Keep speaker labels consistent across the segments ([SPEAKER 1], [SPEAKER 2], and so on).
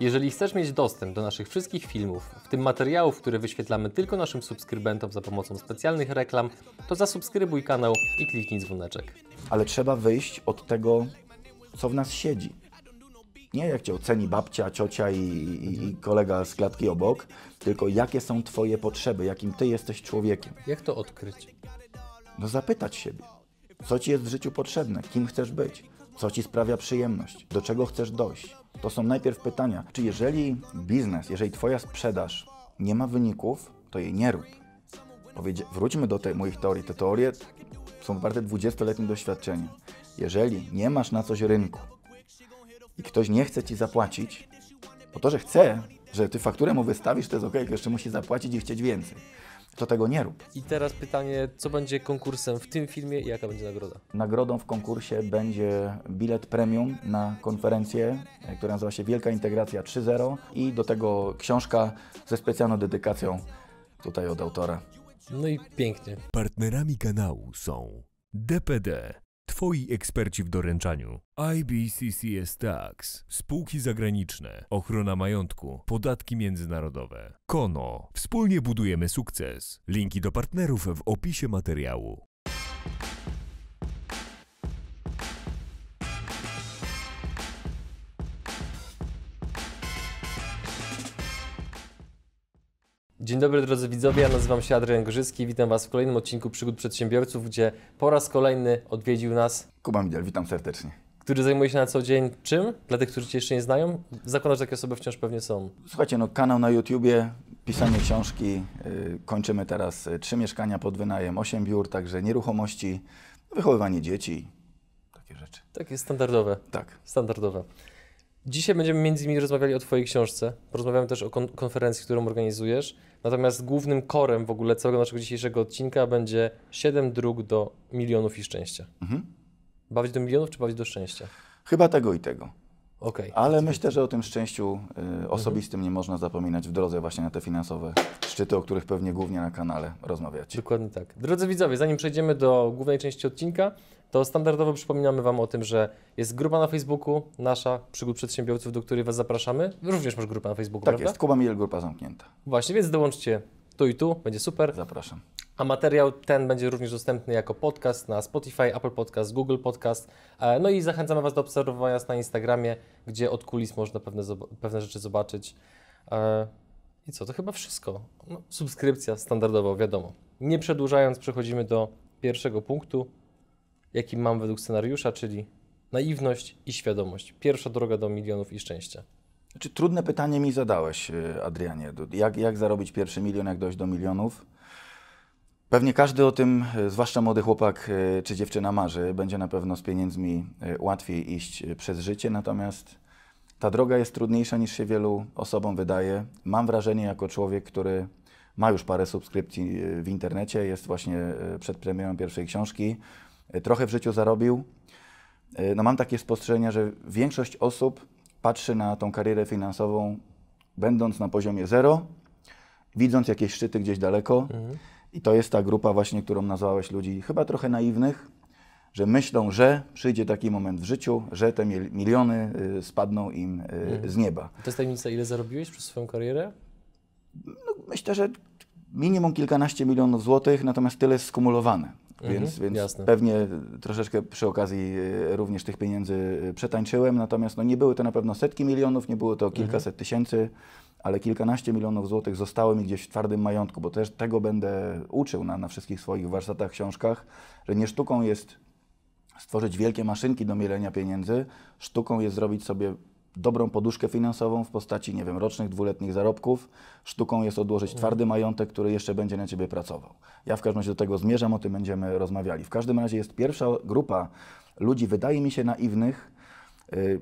[SPEAKER 1] Jeżeli chcesz mieć dostęp do naszych wszystkich filmów, w tym materiałów, które wyświetlamy tylko naszym subskrybentom za pomocą specjalnych reklam, to zasubskrybuj kanał i kliknij dzwoneczek.
[SPEAKER 2] ale trzeba wyjść od tego, co w nas siedzi. Nie jak cię oceni babcia, ciocia i, i, i kolega z klatki obok, tylko jakie są twoje potrzeby, jakim ty jesteś człowiekiem.
[SPEAKER 1] Jak to odkryć?
[SPEAKER 2] No zapytać siebie, co ci jest w życiu potrzebne, kim chcesz być, co ci sprawia przyjemność, do czego chcesz dojść. To są najpierw pytania, czy jeżeli biznes, jeżeli twoja sprzedaż nie ma wyników, to jej nie rób. Powiedzie- wróćmy do tej moich teorii. Te teorie są oparte 20-letnim doświadczeniem. Jeżeli nie masz na coś rynku i ktoś nie chce ci zapłacić, bo to, że chce, że ty fakturę mu wystawisz, to jest ok, jeszcze musi zapłacić i chcieć więcej. To tego nie rób.
[SPEAKER 1] I teraz pytanie, co będzie konkursem w tym filmie i jaka będzie nagroda?
[SPEAKER 2] Nagrodą w konkursie będzie bilet premium na konferencję, e, która nazywa się Wielka Integracja 3.0 i do tego książka ze specjalną dedykacją tutaj od autora.
[SPEAKER 1] No i pięknie.
[SPEAKER 3] Partnerami kanału są DPD, Twoi eksperci w doręczaniu, IBCCS Tax, spółki zagraniczne, ochrona majątku, podatki międzynarodowe, Kono, wspólnie budujemy sukces. Linki do partnerów w opisie materiału.
[SPEAKER 1] Dzień dobry drodzy widzowie, ja nazywam się Adrian Gorzycki, witam Was w kolejnym odcinku Przygód Przedsiębiorców, gdzie po raz kolejny odwiedził nas,
[SPEAKER 2] Kuba Midel, witam serdecznie.
[SPEAKER 1] który zajmuje się na co dzień czym? Dla tych, którzy Cię jeszcze nie znają, zakładam, że takie osoby wciąż pewnie są.
[SPEAKER 2] Słuchajcie, no kanał na YouTubie, pisanie książki, yy, kończymy teraz y, trzy mieszkania pod wynajem, osiem biur, także nieruchomości, wychowywanie dzieci, takie rzeczy.
[SPEAKER 1] Takie standardowe.
[SPEAKER 2] Tak.
[SPEAKER 1] Standardowe. Dzisiaj będziemy między innymi rozmawiali o Twojej książce. Porozmawiamy też o kon- konferencji, którą organizujesz. Natomiast głównym korem w ogóle całego naszego dzisiejszego odcinka będzie 7 dróg do milionów i szczęścia.
[SPEAKER 2] Mhm.
[SPEAKER 1] Bawić do milionów czy bawić do szczęścia?
[SPEAKER 2] Chyba tego i tego.
[SPEAKER 1] Okej.
[SPEAKER 2] Ale myślę, że o tym szczęściu y, osobistym nie można zapominać w drodze właśnie na te finansowe szczyty, o których pewnie głównie na kanale rozmawiacie.
[SPEAKER 1] Dokładnie tak. Drodzy widzowie, zanim przejdziemy do głównej części odcinka, to standardowo przypominamy Wam o tym, że jest grupa na Facebooku, nasza, Przygód Przedsiębiorców, do której Was zapraszamy. Również masz grupę na Facebooku,
[SPEAKER 2] Tak
[SPEAKER 1] prawda?
[SPEAKER 2] jest, Kuba Miel, grupa zamknięta.
[SPEAKER 1] Właśnie, więc dołączcie tu i tu, będzie super.
[SPEAKER 2] Zapraszam.
[SPEAKER 1] A materiał ten będzie również dostępny jako podcast na Spotify, Apple Podcast, Google Podcast. E, No i zachęcamy Was do obserwowania nas na Instagramie, gdzie od kulis można pewne, pewne rzeczy zobaczyć. E, I co, to chyba wszystko. No, subskrypcja standardowo, wiadomo. Nie przedłużając, przechodzimy do pierwszego punktu, jaki mam według scenariusza, czyli naiwność i świadomość. Pierwsza droga do milionów i szczęścia.
[SPEAKER 2] Znaczy, trudne pytanie mi zadałeś, y, Adrianie. Jak, jak zarobić pierwszy milion, jak dojść do milionów? Pewnie każdy o tym, y, zwłaszcza młody chłopak y, czy dziewczyna marzy. Będzie na pewno z pieniędzmi łatwiej iść przez życie, natomiast ta droga jest trudniejsza niż się wielu osobom wydaje. Mam wrażenie, jako człowiek, który ma już parę subskrypcji w internecie, jest właśnie przed premierą pierwszej książki, trochę w życiu zarobił. Y, No mam takie spostrzeżenia, że większość osób patrzy na tą karierę finansową, będąc na poziomie zero, widząc jakieś szczyty gdzieś daleko. I to jest ta grupa właśnie, którą nazwałeś ludzi chyba trochę naiwnych, że myślą, że przyjdzie taki moment w życiu, że te mil- miliony y, spadną im y, z nieba.
[SPEAKER 1] To jest tajemnica, ile zarobiłeś przez swoją karierę?
[SPEAKER 2] Myślę, że minimum kilkanaście milionów złotych, natomiast tyle jest skumulowane.
[SPEAKER 1] Mhm,
[SPEAKER 2] Więc, więc
[SPEAKER 1] jasne.
[SPEAKER 2] pewnie troszeczkę przy okazji y, również tych pieniędzy y, przetańczyłem, natomiast no nie były to na pewno setki milionów, nie było to kilkaset tysięcy, ale kilkanaście milionów złotych zostało mi gdzieś w twardym majątku, bo też tego będę uczył na, na wszystkich swoich warsztatach, książkach, że nie sztuką jest stworzyć wielkie maszynki do mielenia pieniędzy, sztuką jest zrobić sobie dobrą poduszkę finansową w postaci, nie wiem, rocznych, dwuletnich zarobków. Sztuką jest odłożyć twardy majątek, który jeszcze będzie na Ciebie pracował. Ja w każdym razie do tego zmierzam, o tym będziemy rozmawiali. W każdym razie jest pierwsza grupa ludzi, wydaje mi się, naiwnych. Y,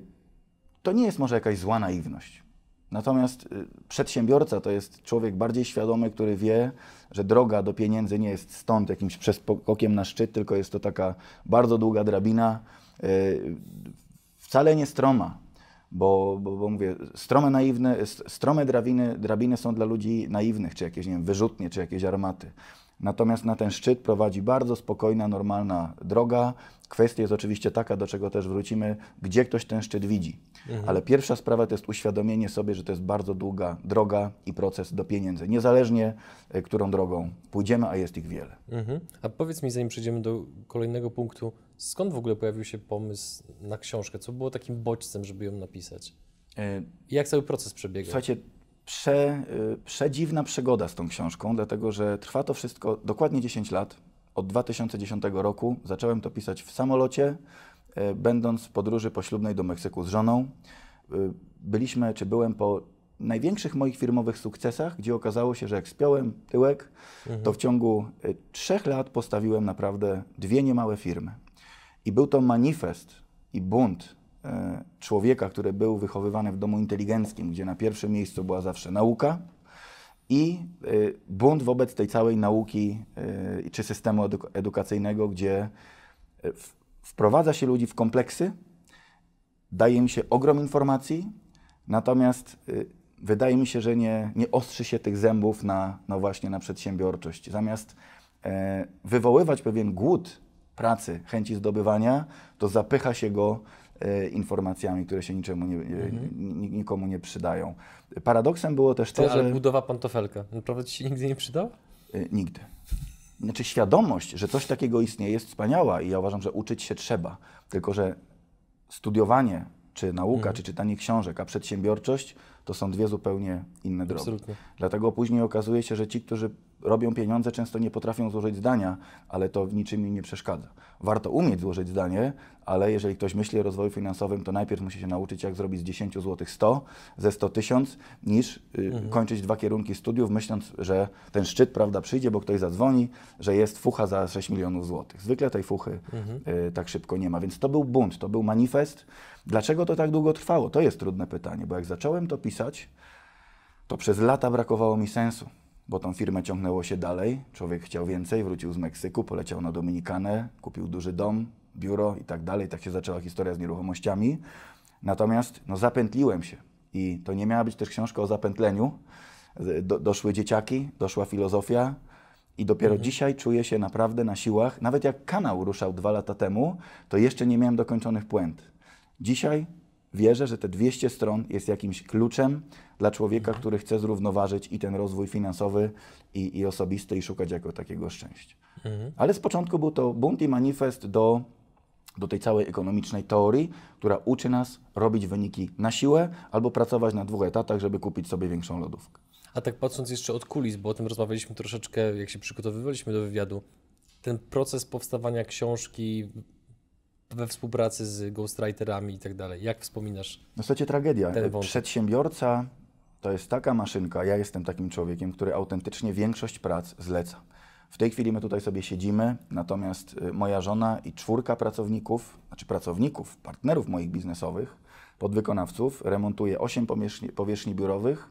[SPEAKER 2] To nie jest może jakaś zła naiwność. Natomiast y, przedsiębiorca to jest człowiek bardziej świadomy, który wie, że droga do pieniędzy nie jest stąd jakimś przeskokiem na szczyt, tylko jest to taka bardzo długa drabina, y, wcale nie stroma, bo, bo, bo mówię, strome naiwne, strome drabiny, drabiny są dla ludzi naiwnych, czy jakieś, nie wiem, wyrzutnie, czy jakieś armaty. Natomiast na ten szczyt prowadzi bardzo spokojna, normalna droga. Kwestia jest oczywiście taka, do czego też wrócimy, gdzie ktoś ten szczyt widzi. Ale pierwsza sprawa to jest uświadomienie sobie, że to jest bardzo długa droga i proces do pieniędzy. Niezależnie, e, którą drogą pójdziemy, a jest ich wiele.
[SPEAKER 1] Mhm. A powiedz mi, zanim przejdziemy do kolejnego punktu, skąd w ogóle pojawił się pomysł na książkę? Co było takim bodźcem, żeby ją napisać?
[SPEAKER 2] E,
[SPEAKER 1] I jak cały proces przebiegał?
[SPEAKER 2] Słuchajcie, prze, y, przedziwna przygoda z tą książką, dlatego że trwa to wszystko dokładnie 10 lat. Od 2010 roku zacząłem to pisać w samolocie, y, będąc w podróży poślubnej do Meksyku z żoną. Byliśmy, czy byłem po największych moich firmowych sukcesach, gdzie okazało się, że jak spiąłem tyłek, to w ciągu y, trzech lat postawiłem naprawdę dwie niemałe firmy. I był to manifest i bunt e, człowieka, który był wychowywany w domu inteligenckim, gdzie na pierwszym miejscu była zawsze nauka i y, bunt wobec tej całej nauki y, czy systemu eduk- edukacyjnego, gdzie wprowadza się ludzi w kompleksy, daje im się ogrom informacji, natomiast wydaje mi się, że nie, nie ostrzy się tych zębów na, no właśnie na przedsiębiorczość. Zamiast e, wywoływać pewien głód pracy, chęci zdobywania, to zapycha się go e, informacjami, które się niczemu nie, e, ni- nikomu nie przydają. Paradoksem było też to,
[SPEAKER 1] Ty, ale
[SPEAKER 2] że...
[SPEAKER 1] budowa pantofelka, naprawdę Ci się nigdy nie przydała?
[SPEAKER 2] Y, Nigdy. Znaczy świadomość, że coś takiego istnieje jest wspaniała i ja uważam, że uczyć się trzeba. Tylko, że studiowanie, czy nauka, czy czytanie książek, a przedsiębiorczość to są dwie zupełnie inne drogi.
[SPEAKER 1] Absolutnie.
[SPEAKER 2] Dlatego później okazuje się, że ci, którzy robią pieniądze, często nie potrafią złożyć zdania, ale to w niczym im nie przeszkadza. Warto umieć złożyć zdanie, ale jeżeli ktoś myśli o rozwoju finansowym, to najpierw musi się nauczyć, jak zrobić z 10 zł 100, ze 100 tysiąc, niż y, kończyć dwa kierunki studiów, myśląc, że ten szczyt prawda, przyjdzie, bo ktoś zadzwoni, że jest fucha za 6 milionów złotych. Zwykle tej fuchy y, tak szybko nie ma. Więc to był bunt, to był manifest. Dlaczego to tak długo trwało? To jest trudne pytanie, bo jak zacząłem to pisać, to przez lata brakowało mi sensu, bo tą firmę ciągnęło się dalej. Człowiek chciał więcej, wrócił z Meksyku, poleciał na Dominikanę, kupił duży dom, biuro i tak dalej. Tak się zaczęła historia z nieruchomościami. Natomiast no, zapętliłem się i to nie miała być też książka o zapętleniu. Do, doszły dzieciaki, doszła filozofia i dopiero dzisiaj czuję się naprawdę na siłach. Nawet jak kanał ruszał dwa lata temu, to jeszcze nie miałem dokończonych puent. Dzisiaj wierzę, że te 200 stron jest jakimś kluczem dla człowieka, który chce zrównoważyć i ten rozwój finansowy, i, i osobisty, i szukać jako takiego szczęścia. Ale z początku był to bunt i manifest do, do tej całej ekonomicznej teorii, która uczy nas robić wyniki na siłę albo pracować na dwóch etatach, żeby kupić sobie większą lodówkę.
[SPEAKER 1] A tak patrząc jeszcze od kulis, bo o tym rozmawialiśmy troszeczkę, jak się przygotowywaliśmy do wywiadu, ten proces powstawania książki we współpracy z ghostwriterami i tak dalej, jak wspominasz?
[SPEAKER 2] No słuchajcie, tragedia. Przedsiębiorca to jest taka maszynka, ja jestem takim człowiekiem, który autentycznie większość prac zleca. W tej chwili my tutaj sobie siedzimy, natomiast y, moja żona i czwórka pracowników, znaczy pracowników, partnerów moich biznesowych, podwykonawców, remontuje 8 powierzchni, powierzchni biurowych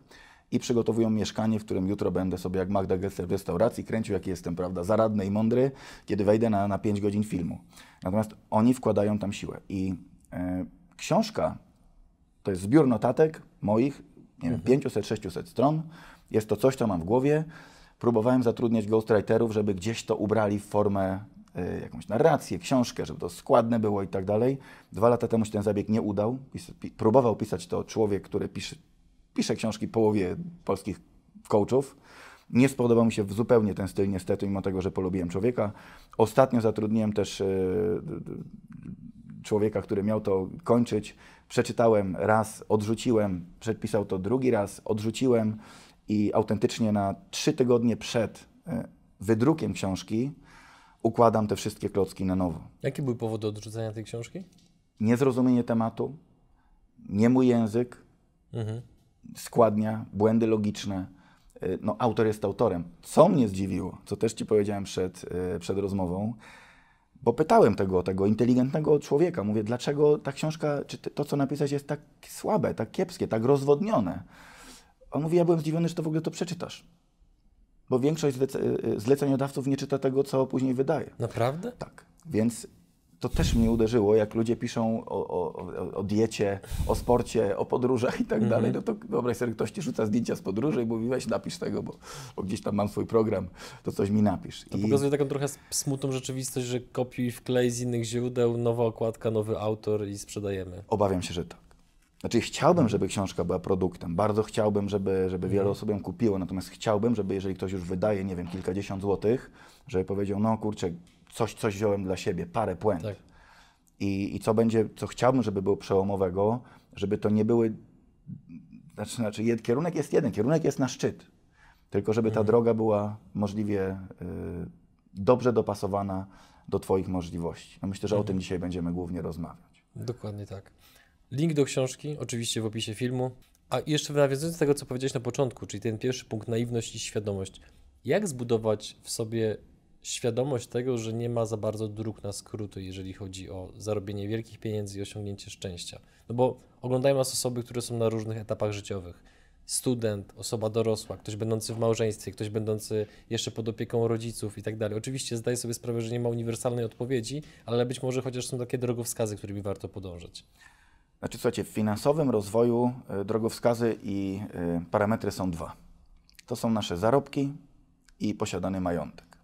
[SPEAKER 2] i przygotowują mieszkanie, w którym jutro będę sobie jak Magda Gessler w restauracji kręcił, jaki jestem, prawda, zaradny i mądry, kiedy wejdę na, na 5 godzin filmu. Natomiast oni wkładają tam siłę i e, książka to jest zbiór notatek moich, nie wiem, 500-600 stron. Jest to coś, co mam w głowie. Próbowałem zatrudniać ghostwriterów, żeby gdzieś to ubrali w formę, y, jakąś narrację, książkę, żeby to składne było i tak dalej. Dwa lata temu się ten zabieg nie udał. Pis, pi, próbował pisać to człowiek, który pisze, pisze książki połowie polskich coachów. Nie spodobał mi się zupełnie ten styl, niestety, mimo tego, że polubiłem człowieka. Ostatnio zatrudniłem też y, człowieka, który miał to kończyć. Przeczytałem raz, odrzuciłem, przepisał to drugi raz, odrzuciłem i autentycznie na trzy tygodnie przed e, wydrukiem książki układam te wszystkie klocki na nowo.
[SPEAKER 1] Jakie były powody odrzucenia tej książki?
[SPEAKER 2] Niezrozumienie tematu, nie mój język,
[SPEAKER 1] Mhm.
[SPEAKER 2] Składnia, błędy logiczne. E, No, autor jest autorem. Co mnie zdziwiło, co też Ci powiedziałem przed, e, przed rozmową, bo pytałem tego, tego inteligentnego człowieka, mówię, dlaczego ta książka, czy to, co napisać jest tak słabe, tak kiepskie, tak rozwodnione. On mówi, ja byłem zdziwiony, że to w ogóle to przeczytasz. Bo większość e, zleceniodawców nie czyta tego, co później wydaje.
[SPEAKER 1] Naprawdę?
[SPEAKER 2] Tak, więc to też mnie uderzyło, jak ludzie piszą o, o, o- diecie, o sporcie, o podróżach i tak
[SPEAKER 1] Mhm.
[SPEAKER 2] dalej. No to wyobraź sobie, ktoś ci rzuca zdjęcia z podróży i mówi, weź napisz tego, bo, bo gdzieś tam mam swój program, to coś mi napisz.
[SPEAKER 1] To
[SPEAKER 2] I
[SPEAKER 1] pokazuje taką trochę smutną rzeczywistość, że kopiuj wklej z innych źródeł, nowa okładka, nowy autor i sprzedajemy.
[SPEAKER 2] obawiam się, że tak. Znaczy chciałbym, żeby książka była produktem, bardzo chciałbym, żeby, żeby wiele osób ją kupiło, natomiast chciałbym, żeby jeżeli ktoś już wydaje, nie wiem, kilkadziesiąt złotych, żeby powiedział, no kurczę, coś, coś wziąłem dla siebie, parę puent.
[SPEAKER 1] Tak.
[SPEAKER 2] I, I co będzie, co chciałbym, żeby było przełomowego, żeby to nie były, znaczy, znaczy kierunek jest jeden, kierunek jest na szczyt, tylko żeby ta droga była możliwie y, dobrze dopasowana do Twoich możliwości. No myślę, że o tym dzisiaj będziemy głównie rozmawiać.
[SPEAKER 1] Dokładnie tak. Link do książki, oczywiście w opisie filmu. A jeszcze nawiązując do tego, co powiedziałeś na początku, czyli ten pierwszy punkt, naiwność i świadomość. Jak zbudować w sobie świadomość tego, że nie ma za bardzo dróg na skróty, jeżeli chodzi o zarobienie wielkich pieniędzy i osiągnięcie szczęścia? No bo oglądają nas osoby, które są na różnych etapach życiowych. Student, osoba dorosła, ktoś będący w małżeństwie, ktoś będący jeszcze pod opieką rodziców i tak dalej. Oczywiście zdaję sobie sprawę, że nie ma uniwersalnej odpowiedzi, ale być może chociaż są takie drogowskazy, którymi warto podążać.
[SPEAKER 2] Znaczy, słuchajcie, w finansowym rozwoju y, drogowskazy i y, parametry są dwa. To są nasze zarobki i posiadany majątek.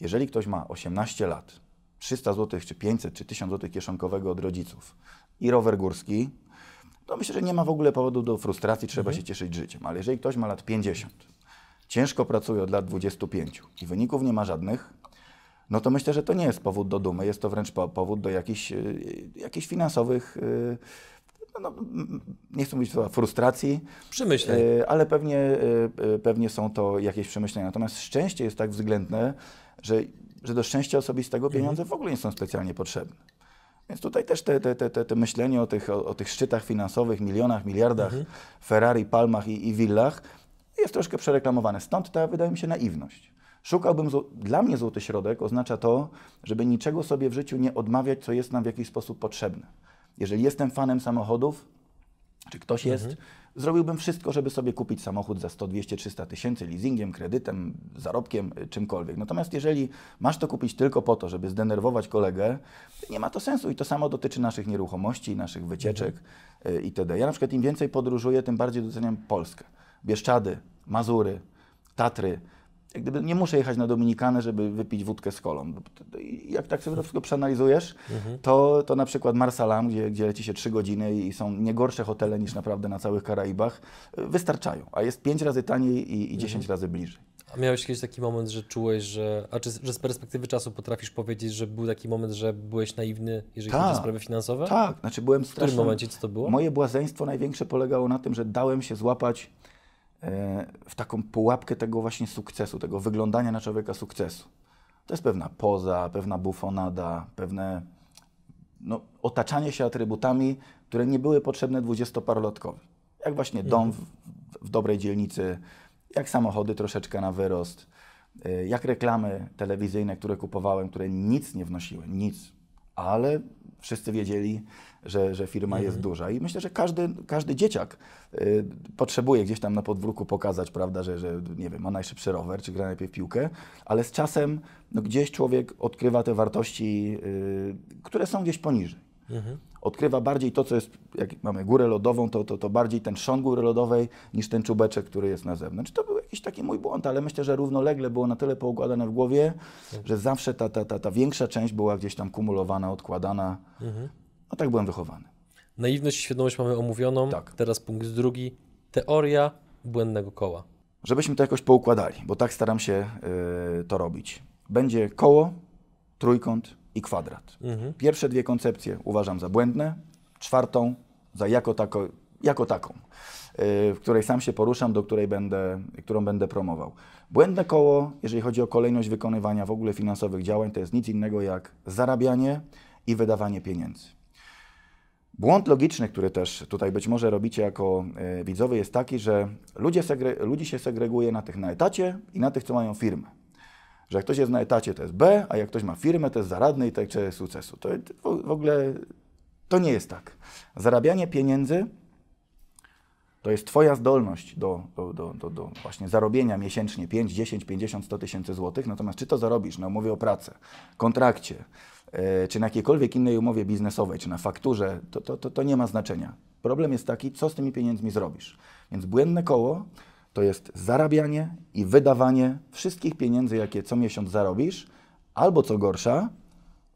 [SPEAKER 2] Jeżeli ktoś ma 18 lat, 300 zł, czy 500, czy 1000 zł kieszonkowego od rodziców i rower górski, to myślę, że nie ma w ogóle powodu do frustracji, trzeba się cieszyć życiem. Ale jeżeli ktoś ma lat 50, ciężko pracuje od lat 25 i wyników nie ma żadnych, no to myślę, że to nie jest powód do dumy, jest to wręcz po- powód do jakichś, y, jakichś finansowych, y, no, no, m- nie chcę mówić słowa frustracji,
[SPEAKER 1] Przemyśleń.
[SPEAKER 2] y, ale pewnie, y, y, pewnie są to jakieś przemyślenia. Natomiast szczęście jest tak względne, że, że do szczęścia osobistego pieniądze w ogóle nie są specjalnie potrzebne. Więc tutaj też te, te, te, te, myślenie o tych, o, o tych szczytach finansowych, milionach, miliardach, Ferrari, palmach i, i willach jest troszkę przereklamowane. Stąd ta, wydaje mi się, naiwność. Szukałbym, dla mnie złoty środek oznacza to, żeby niczego sobie w życiu nie odmawiać, co jest nam w jakiś sposób potrzebne. Jeżeli jestem fanem samochodów, czy ktoś jest, zrobiłbym wszystko, żeby sobie kupić samochód za 100, 200, 300 tysięcy leasingiem, kredytem, zarobkiem, y, czymkolwiek. Natomiast jeżeli masz to kupić tylko po to, żeby zdenerwować kolegę, nie ma to sensu i to samo dotyczy naszych nieruchomości, naszych wycieczek y, itd. Ja na przykład im więcej podróżuję, tym bardziej doceniam Polskę. Bieszczady, Mazury, Tatry. Jak gdyby nie muszę jechać na Dominikanę, żeby wypić wódkę z kolą. Jak tak sobie to wszystko przeanalizujesz, to, to na przykład Marsalam, gdzie, gdzie leci się 3 godziny i są nie gorsze hotele niż naprawdę na całych Karaibach, y, wystarczają. A jest 5 razy taniej i, i 10 razy bliżej.
[SPEAKER 1] A miałeś kiedyś taki moment, że czułeś, że. A czy że z perspektywy czasu potrafisz powiedzieć, że był taki moment, że byłeś naiwny, jeżeli chodzi o
[SPEAKER 2] Tak.
[SPEAKER 1] sprawy finansowe?
[SPEAKER 2] Tak, znaczy byłem
[SPEAKER 1] W którym momencie co to było?
[SPEAKER 2] Moje błazeństwo największe polegało na tym, że dałem się złapać w taką pułapkę tego właśnie sukcesu, tego wyglądania na człowieka sukcesu. To jest pewna poza, pewna bufonada, pewne no, otaczanie się atrybutami, które nie były potrzebne dwudziestoparolotkowi. Jak właśnie dom w, w dobrej dzielnicy, jak samochody troszeczkę na wyrost, y, jak reklamy telewizyjne, które kupowałem, które nic nie wnosiły, nic, ale wszyscy wiedzieli, że, że firma jest duża. I myślę, że każdy, każdy dzieciak y, potrzebuje gdzieś tam na podwórku pokazać, prawda, że, że nie wiem, ma najszybszy rower, czy gra najpierw w piłkę, ale z czasem no, gdzieś człowiek odkrywa te wartości, y, które są gdzieś poniżej odkrywa bardziej to, co jest, jak mamy górę lodową, to, to, to bardziej ten trzon góry lodowej niż ten czubeczek, który jest na zewnątrz. To był jakiś taki mój błąd, ale myślę, że równolegle było na tyle poukładane w głowie, że zawsze ta, ta, ta, ta większa część była gdzieś tam kumulowana, odkładana. No tak byłem wychowany.
[SPEAKER 1] Naiwność i świadomość mamy omówioną.
[SPEAKER 2] Tak.
[SPEAKER 1] Teraz punkt drugi. Teoria błędnego koła.
[SPEAKER 2] Żebyśmy to jakoś poukładali, bo tak staram się y, to robić. Będzie koło, trójkąt i kwadrat. Pierwsze dwie koncepcje uważam za błędne, czwartą za jako, tako, jako taką, y, w której sam się poruszam, do której będę, którą będę promował. Błędne koło, jeżeli chodzi o kolejność wykonywania w ogóle finansowych działań, to jest nic innego jak zarabianie i wydawanie pieniędzy. Błąd logiczny, który też tutaj być może robicie jako e, widzowie, jest taki, że ludzie segre, ludzi się segreguje na tych na etacie i na tych, co mają firmę. Że jak ktoś jest na etacie, to jest B, a jak ktoś ma firmę, to jest zaradny i tak czy sukcesu. To w ogóle to nie jest tak. Zarabianie pieniędzy To jest Twoja zdolność do, do, do, do, do właśnie zarobienia miesięcznie 5, 10, 50, 100 tysięcy złotych. Natomiast czy to zarobisz na umowie o pracę, kontrakcie, czy na jakiejkolwiek innej umowie biznesowej, czy na fakturze, to, to, to, to nie ma znaczenia. Problem jest taki, co z tymi pieniędzmi zrobisz. Więc błędne koło to jest zarabianie i wydawanie wszystkich pieniędzy, jakie co miesiąc zarobisz, albo co gorsza,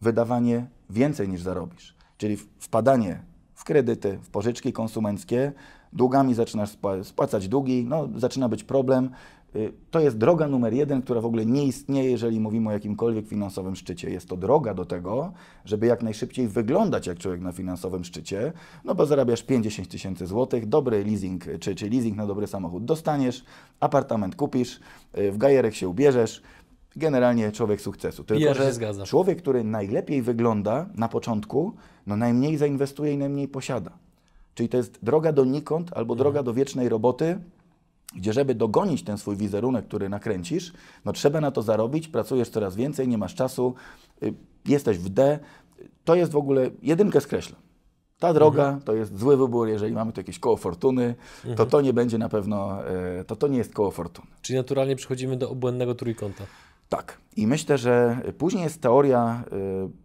[SPEAKER 2] wydawanie więcej niż zarobisz. Czyli wpadanie w kredyty, w pożyczki konsumenckie, długami zaczynasz spłacać długi, no, zaczyna być problem. Y, to jest droga numer jeden, która w ogóle nie istnieje, jeżeli mówimy o jakimkolwiek finansowym szczycie. Jest to droga do tego, żeby jak najszybciej wyglądać jak człowiek na finansowym szczycie, no bo zarabiasz 50 tysięcy złotych, dobry leasing, czy, czy leasing na dobry samochód dostaniesz, apartament kupisz, y, w gajerek się ubierzesz, generalnie człowiek sukcesu.
[SPEAKER 1] Tylko, ja że zgadzam.
[SPEAKER 2] człowiek, który najlepiej wygląda na początku, no najmniej zainwestuje i najmniej posiada. Czyli to jest droga donikąd albo droga do wiecznej roboty, gdzie żeby dogonić ten swój wizerunek, który nakręcisz, no trzeba na to zarobić, pracujesz coraz więcej, nie masz czasu, y, jesteś w D. To jest w ogóle, jedynkę skreślę. Ta droga mhm. to jest zły wybór, jeżeli mamy tu jakieś koło fortuny, mhm. to to nie będzie na pewno, e, to to nie jest koło fortuny.
[SPEAKER 1] Czyli naturalnie przechodzimy do obłędnego trójkąta.
[SPEAKER 2] Tak. I myślę, że później jest teoria, y,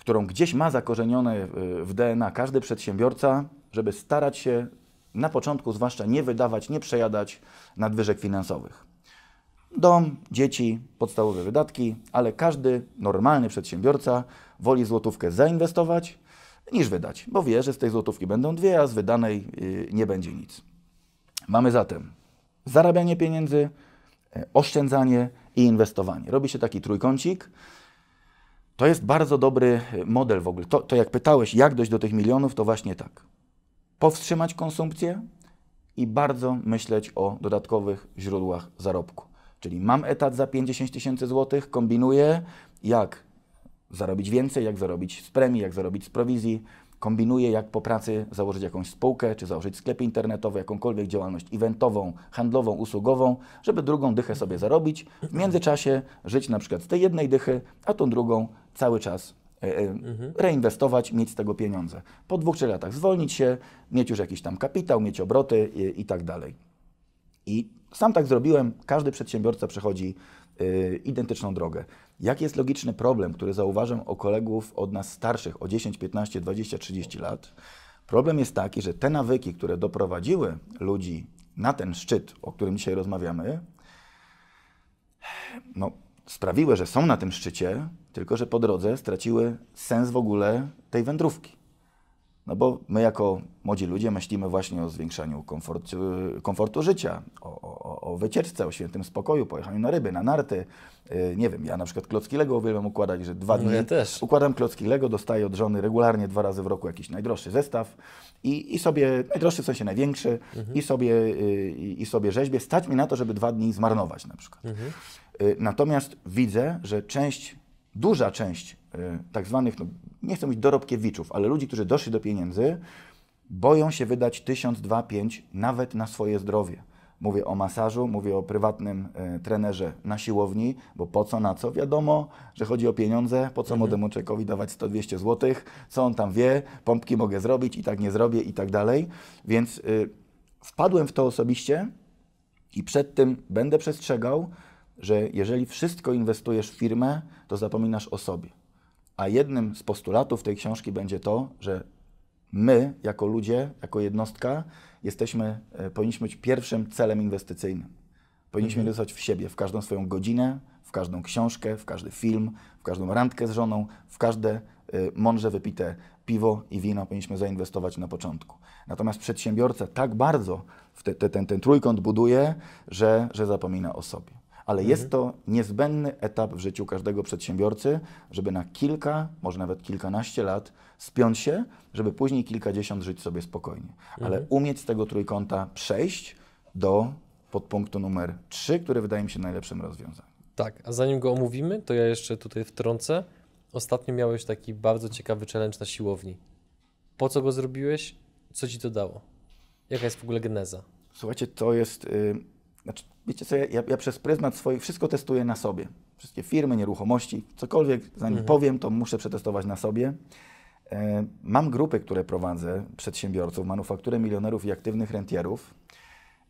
[SPEAKER 2] którą gdzieś ma zakorzenione y, w DNA każdy przedsiębiorca, żeby starać się na początku zwłaszcza nie wydawać, nie przejadać nadwyżek finansowych. Dom, dzieci, podstawowe wydatki, ale każdy normalny przedsiębiorca woli złotówkę zainwestować niż wydać, bo wie, że z tej złotówki będą dwie, a z wydanej y, nie będzie nic. Mamy zatem zarabianie pieniędzy, E, oszczędzanie i inwestowanie. Robi się taki trójkącik. To jest bardzo dobry e, model w ogóle. To, to jak pytałeś, jak dojść do tych milionów, to właśnie tak. Powstrzymać konsumpcję i bardzo myśleć o dodatkowych źródłach zarobku. Czyli mam etat za 50 tysięcy złotych, kombinuję, jak zarobić więcej, jak zarobić z premii, jak zarobić z prowizji, kombinuje, jak po pracy założyć jakąś spółkę, czy założyć sklep internetowy, jakąkolwiek działalność eventową, handlową, usługową, żeby drugą dychę sobie zarobić. W międzyczasie żyć na przykład z tej jednej dychy, a tą drugą cały czas reinwestować, mieć z tego pieniądze. Po dwóch, trzech latach zwolnić się, mieć już jakiś tam kapitał, mieć obroty i, i tak dalej. I sam tak zrobiłem, każdy przedsiębiorca przechodzi y, identyczną drogę. Jaki jest logiczny problem, który zauważam o kolegów od nas starszych o 10, 15, 20, 30 lat? Problem jest taki, że te nawyki, które doprowadziły ludzi na ten szczyt, o którym dzisiaj rozmawiamy, no, sprawiły, że są na tym szczycie, tylko że po drodze straciły sens w ogóle tej wędrówki. No bo my jako młodzi ludzie myślimy właśnie o zwiększaniu komfortu, komfortu życia, o, o, o, wycieczce, o świętym spokoju, pojechaniu na ryby, na narty. Y, nie wiem, ja na przykład klocki Lego uwielbiam układać, że dwa no dni
[SPEAKER 1] ja też.
[SPEAKER 2] układam klocki Lego, dostaję od żony regularnie dwa razy w roku jakiś najdroższy zestaw i, i sobie, najdroższy w sensie największy, mhm. i, sobie, y, i sobie rzeźbię. Stać mi na to, żeby dwa dni zmarnować na przykład. Mhm. Y, natomiast widzę, że część, duża część tak zwanych, no, nie chcę mówić dorobkiewiczów, ale ludzi, którzy doszli do pieniędzy, boją się wydać 1000, 2, 5 nawet na swoje zdrowie. Mówię o masażu, mówię o prywatnym e, trenerze na siłowni, bo po co, na co? Wiadomo, że chodzi o pieniądze, po co mhm. młodemu człowiekowi dawać 100-200 zł, co on tam wie, pompki mogę zrobić i tak nie zrobię i tak dalej. Więc y, wpadłem w to osobiście i przed tym będę przestrzegał, że jeżeli wszystko inwestujesz w firmę, to zapominasz o sobie. A jednym z postulatów tej książki będzie to, że my, jako ludzie, jako jednostka, jesteśmy, e, powinniśmy być pierwszym celem inwestycyjnym. Powinniśmy mhm. inwestować w siebie, w każdą swoją godzinę, w każdą książkę, w każdy film, w każdą randkę z żoną, w każde y, mądrze wypite piwo i wino powinniśmy zainwestować na początku. Natomiast przedsiębiorca tak bardzo te, te, ten, ten trójkąt buduje, że, że zapomina o sobie ale mhm. jest to niezbędny etap w życiu każdego przedsiębiorcy, żeby na kilka, może nawet kilkanaście lat spiąć się, żeby później kilkadziesiąt żyć sobie spokojnie. Mhm. Ale umieć z tego trójkąta przejść do podpunktu numer trzy, który wydaje mi się najlepszym rozwiązaniem.
[SPEAKER 1] Tak, a zanim go omówimy, to ja jeszcze tutaj wtrącę. Ostatnio miałeś taki bardzo ciekawy challenge na siłowni. Po co go zrobiłeś? Co ci to dało? Jaka jest w ogóle geneza?
[SPEAKER 2] Słuchajcie, to jest. Yy znaczy, wiecie co, ja, ja, przez pryzmat swoich wszystko testuję na sobie. Wszystkie firmy, nieruchomości, cokolwiek zanim mhm. powiem, to muszę przetestować na sobie. E, Mam grupy, które prowadzę, przedsiębiorców, manufakturę milionerów i aktywnych rentierów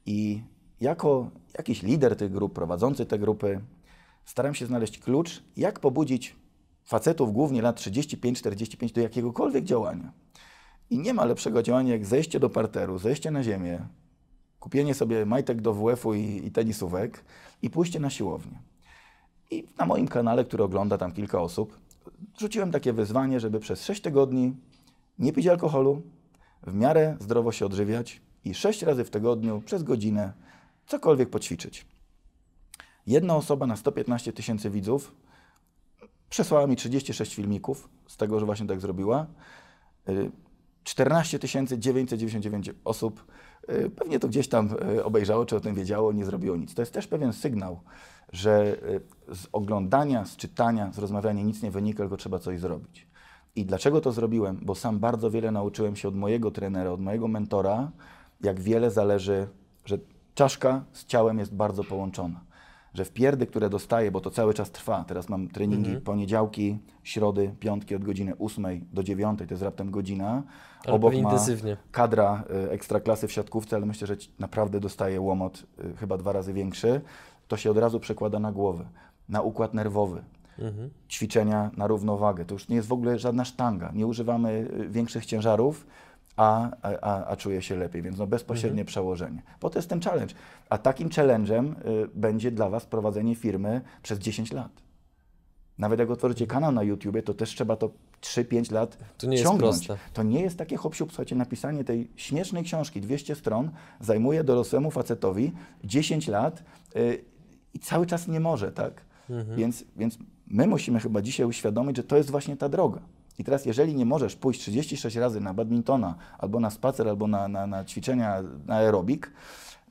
[SPEAKER 2] i jako jakiś lider tych grup, prowadzący te grupy, staram się znaleźć klucz, jak pobudzić facetów głównie lat 35-45 do jakiegokolwiek działania. I nie ma lepszego działania jak zejście do parteru, zejście na ziemię, kupienie sobie majtek do WF-u i, i tenisówek i pójście na siłownię. I na moim kanale, który ogląda tam kilka osób, rzuciłem takie wyzwanie, żeby przez 6 tygodni nie pić alkoholu, w miarę zdrowo się odżywiać i 6 razy w tygodniu przez godzinę cokolwiek poćwiczyć. Jedna osoba na 115 tysięcy widzów przesłała mi 36 filmików z tego, że właśnie tak zrobiła. Y, 14 999 osób y, pewnie to gdzieś tam y, obejrzało, czy o tym wiedziało, nie zrobiło nic. To jest też pewien sygnał, że y, z oglądania, z czytania, z rozmawiania nic nie wynika, tylko trzeba coś zrobić. I dlaczego to zrobiłem? Bo sam bardzo wiele nauczyłem się od mojego trenera, od mojego mentora, jak wiele zależy, że czaszka z ciałem jest bardzo połączona. Że w pierdy, które dostaję, bo to cały czas trwa, teraz mam treningi poniedziałki, środy, piątki od godziny 8 do 9, to jest raptem godzina.
[SPEAKER 1] Ale
[SPEAKER 2] Obok ma
[SPEAKER 1] intensywnie.
[SPEAKER 2] kadra y, ekstraklasy w siatkówce, ale myślę, że naprawdę dostaje łomot y, chyba dwa razy większy. To się od razu przekłada na głowę, na układ nerwowy.
[SPEAKER 1] Mhm.
[SPEAKER 2] Ćwiczenia na równowagę. To już nie jest w ogóle żadna sztanga. Nie używamy y, większych ciężarów, a, a, a, czuję się lepiej, więc no bezpośrednie przełożenie. Po to jest ten challenge. A takim challenge'em y, będzie dla Was prowadzenie firmy przez 10 lat. Nawet jak otworzycie kanał na YouTubie, to też trzeba to 3-5 lat
[SPEAKER 1] To nie jest
[SPEAKER 2] ciągnąć.
[SPEAKER 1] proste.
[SPEAKER 2] To nie jest takie hop Słuchajcie, napisanie tej śmiesznej książki, 200 stron, zajmuje dorosłemu facetowi 10 lat y, i cały czas nie może, tak?
[SPEAKER 1] Mhm.
[SPEAKER 2] Więc, więc my musimy chyba dzisiaj uświadomić, że to jest właśnie ta droga. I teraz, jeżeli nie możesz pójść 36 razy na badmintona, albo na spacer, albo na, na, na ćwiczenia, na aerobik,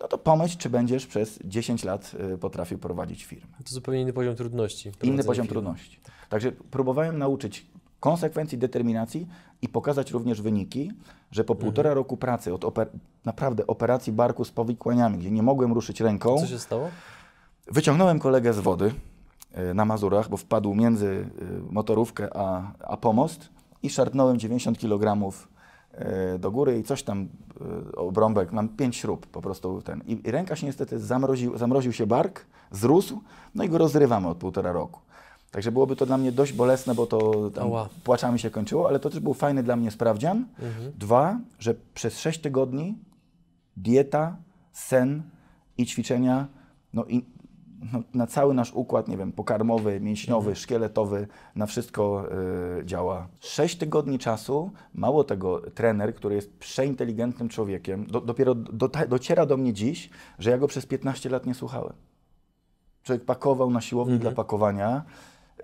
[SPEAKER 2] no to pomyśl, czy będziesz przez 10 lat y, potrafił prowadzić firmę.
[SPEAKER 1] To zupełnie inny poziom trudności.
[SPEAKER 2] Inny poziom
[SPEAKER 1] firmy.
[SPEAKER 2] trudności. Także próbowałem nauczyć konsekwencji, determinacji i pokazać również wyniki, że po półtora roku pracy od oper- naprawdę operacji barku z powikłaniami, gdzie nie mogłem ruszyć ręką,
[SPEAKER 1] Co się stało?
[SPEAKER 2] wyciągnąłem kolegę z wody na Mazurach, bo wpadł między y, motorówkę a, a pomost i szarpnąłem 90 kg y, do góry i coś tam, y, obrąbek, mam pięć śrub po prostu ten. I, i ręka się niestety zamroził, zamroził się bark, zrósł, no i go rozrywamy od półtora roku. Także byłoby to dla mnie dość bolesne, bo to tam płaczami się kończyło, ale to też był fajny dla mnie sprawdzian. Dwa, że przez 6 tygodni dieta, sen i ćwiczenia, no i na cały nasz układ, nie wiem, pokarmowy, mięśniowy, szkieletowy, na wszystko y, działa. 6 tygodni czasu, mało tego, trener, który jest przeinteligentnym człowiekiem, do, dopiero do, dociera do mnie dziś, że ja go przez 15 lat nie słuchałem. Człowiek pakował na siłowni dla pakowania.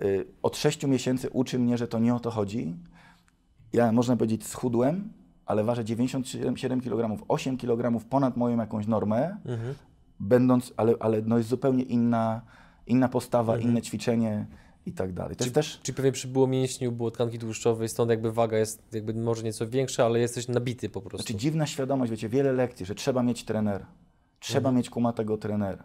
[SPEAKER 2] Y, od 6 miesięcy uczy mnie, że to nie o to chodzi. Ja, można powiedzieć, schudłem, ale ważę 97 kg, 8 kg ponad moją jakąś normę,
[SPEAKER 1] Mhm.
[SPEAKER 2] Będąc, ale, ale no jest zupełnie inna, inna postawa, inne ćwiczenie i tak dalej. To jest też
[SPEAKER 1] Czyli pewnie przybyło mięśniu, było tkanki tłuszczowej, stąd jakby waga jest jakby może nieco większa, ale jesteś nabity po prostu.
[SPEAKER 2] Znaczy dziwna świadomość, wiecie, wiele lekcji, że trzeba mieć trenera. Trzeba mieć kumatego trenera.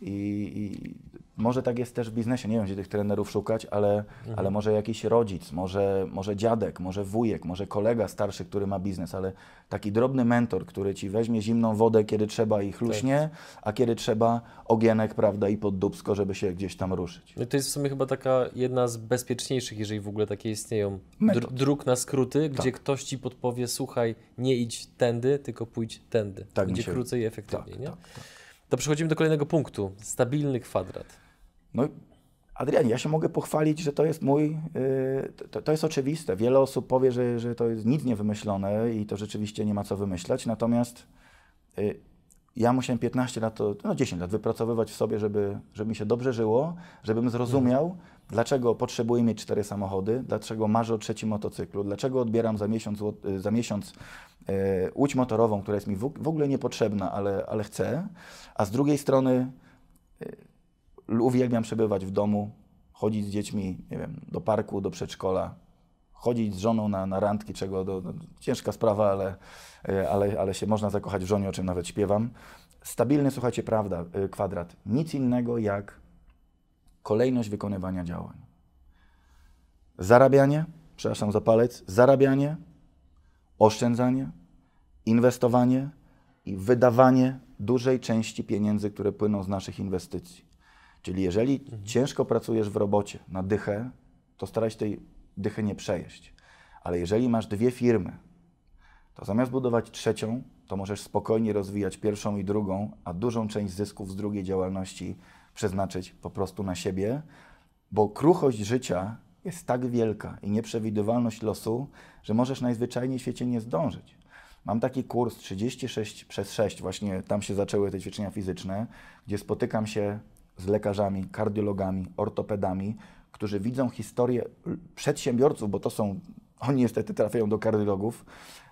[SPEAKER 2] I, I może tak jest też w biznesie, nie wiem gdzie tych trenerów szukać, ale, ale może jakiś rodzic, może, może dziadek, może wujek, może kolega starszy, który ma biznes, ale taki drobny mentor, który ci weźmie zimną wodę, kiedy trzeba i chluśnie, a kiedy trzeba ogienek, prawda, i poddubsko, żeby się gdzieś tam ruszyć.
[SPEAKER 1] No to jest w sumie chyba taka jedna z bezpieczniejszych, jeżeli w ogóle takie istnieją,
[SPEAKER 2] Metod.
[SPEAKER 1] dróg na skróty, gdzie
[SPEAKER 2] Tak.
[SPEAKER 1] ktoś ci podpowie, słuchaj, nie idź tędy, tylko pójdź tędy.
[SPEAKER 2] Tak mi
[SPEAKER 1] Będzie
[SPEAKER 2] się-
[SPEAKER 1] krócej i efektywniej,
[SPEAKER 2] tak,
[SPEAKER 1] nie? To przechodzimy do kolejnego punktu. Stabilny kwadrat.
[SPEAKER 2] No, Adrianie, ja się mogę pochwalić, że to jest mój, yy, to, to jest oczywiste. Wiele osób powie, że, że to jest nic niewymyślone i to rzeczywiście nie ma co wymyślać, natomiast yy, ja musiałem 15 lat, no 10 lat wypracowywać w sobie, żeby, żeby mi się dobrze żyło, żebym zrozumiał, dlaczego potrzebuję mieć cztery samochody, dlaczego marzę o trzecim motocyklu, dlaczego odbieram za miesiąc, y, za miesiąc yy, łódź motorową, która jest mi w, w ogóle niepotrzebna, ale, ale chcę, a z drugiej strony uwielbiam przebywać w domu, chodzić z dziećmi, nie wiem, do parku, do przedszkola, chodzić z żoną na, na randki, czego do, do, ciężka sprawa, ale, e, ale, ale się można zakochać w żonie, o czym nawet śpiewam. Stabilny, słuchajcie, prawda, y, kwadrat. Nic innego jak kolejność wykonywania działań. Zarabianie, przepraszam za palec, zarabianie, oszczędzanie, inwestowanie i wydawanie dużej części pieniędzy, które płyną z naszych inwestycji. Czyli jeżeli ciężko pracujesz w robocie na dychę, to staraj się tej dychy nie przejeść. Ale jeżeli masz dwie firmy, to zamiast budować trzecią, to możesz spokojnie rozwijać pierwszą i drugą, a dużą część zysków z drugiej działalności przeznaczyć po prostu na siebie, bo kruchość życia jest tak wielka i nieprzewidywalność losu, że możesz najzwyczajniej w świecie nie zdążyć. Mam taki kurs 36 przez 6, właśnie tam się zaczęły te ćwiczenia fizyczne, gdzie spotykam się z lekarzami, kardiologami, ortopedami, którzy widzą historię przedsiębiorców, bo to są, oni niestety trafiają do kardiologów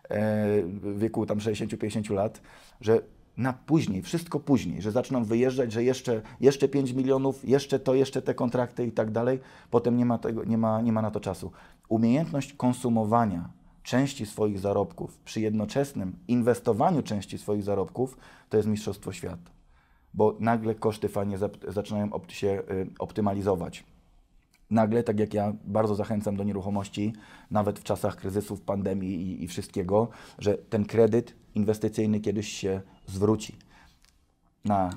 [SPEAKER 2] e, w wieku tam 60-50 lat, że na później, wszystko później, że zaczną wyjeżdżać, że jeszcze, jeszcze 5 milionów, jeszcze to, jeszcze te kontrakty i tak dalej, potem nie ma, tego, nie, ma, nie ma na to czasu. Umiejętność konsumowania części swoich zarobków przy jednoczesnym inwestowaniu części swoich zarobków to jest mistrzostwo świata, bo nagle koszty fajnie zaczynają się y, optymalizować nagle, tak jak ja bardzo zachęcam do nieruchomości, nawet w czasach kryzysów, pandemii i, i, wszystkiego, że ten kredyt inwestycyjny kiedyś się zwróci. Na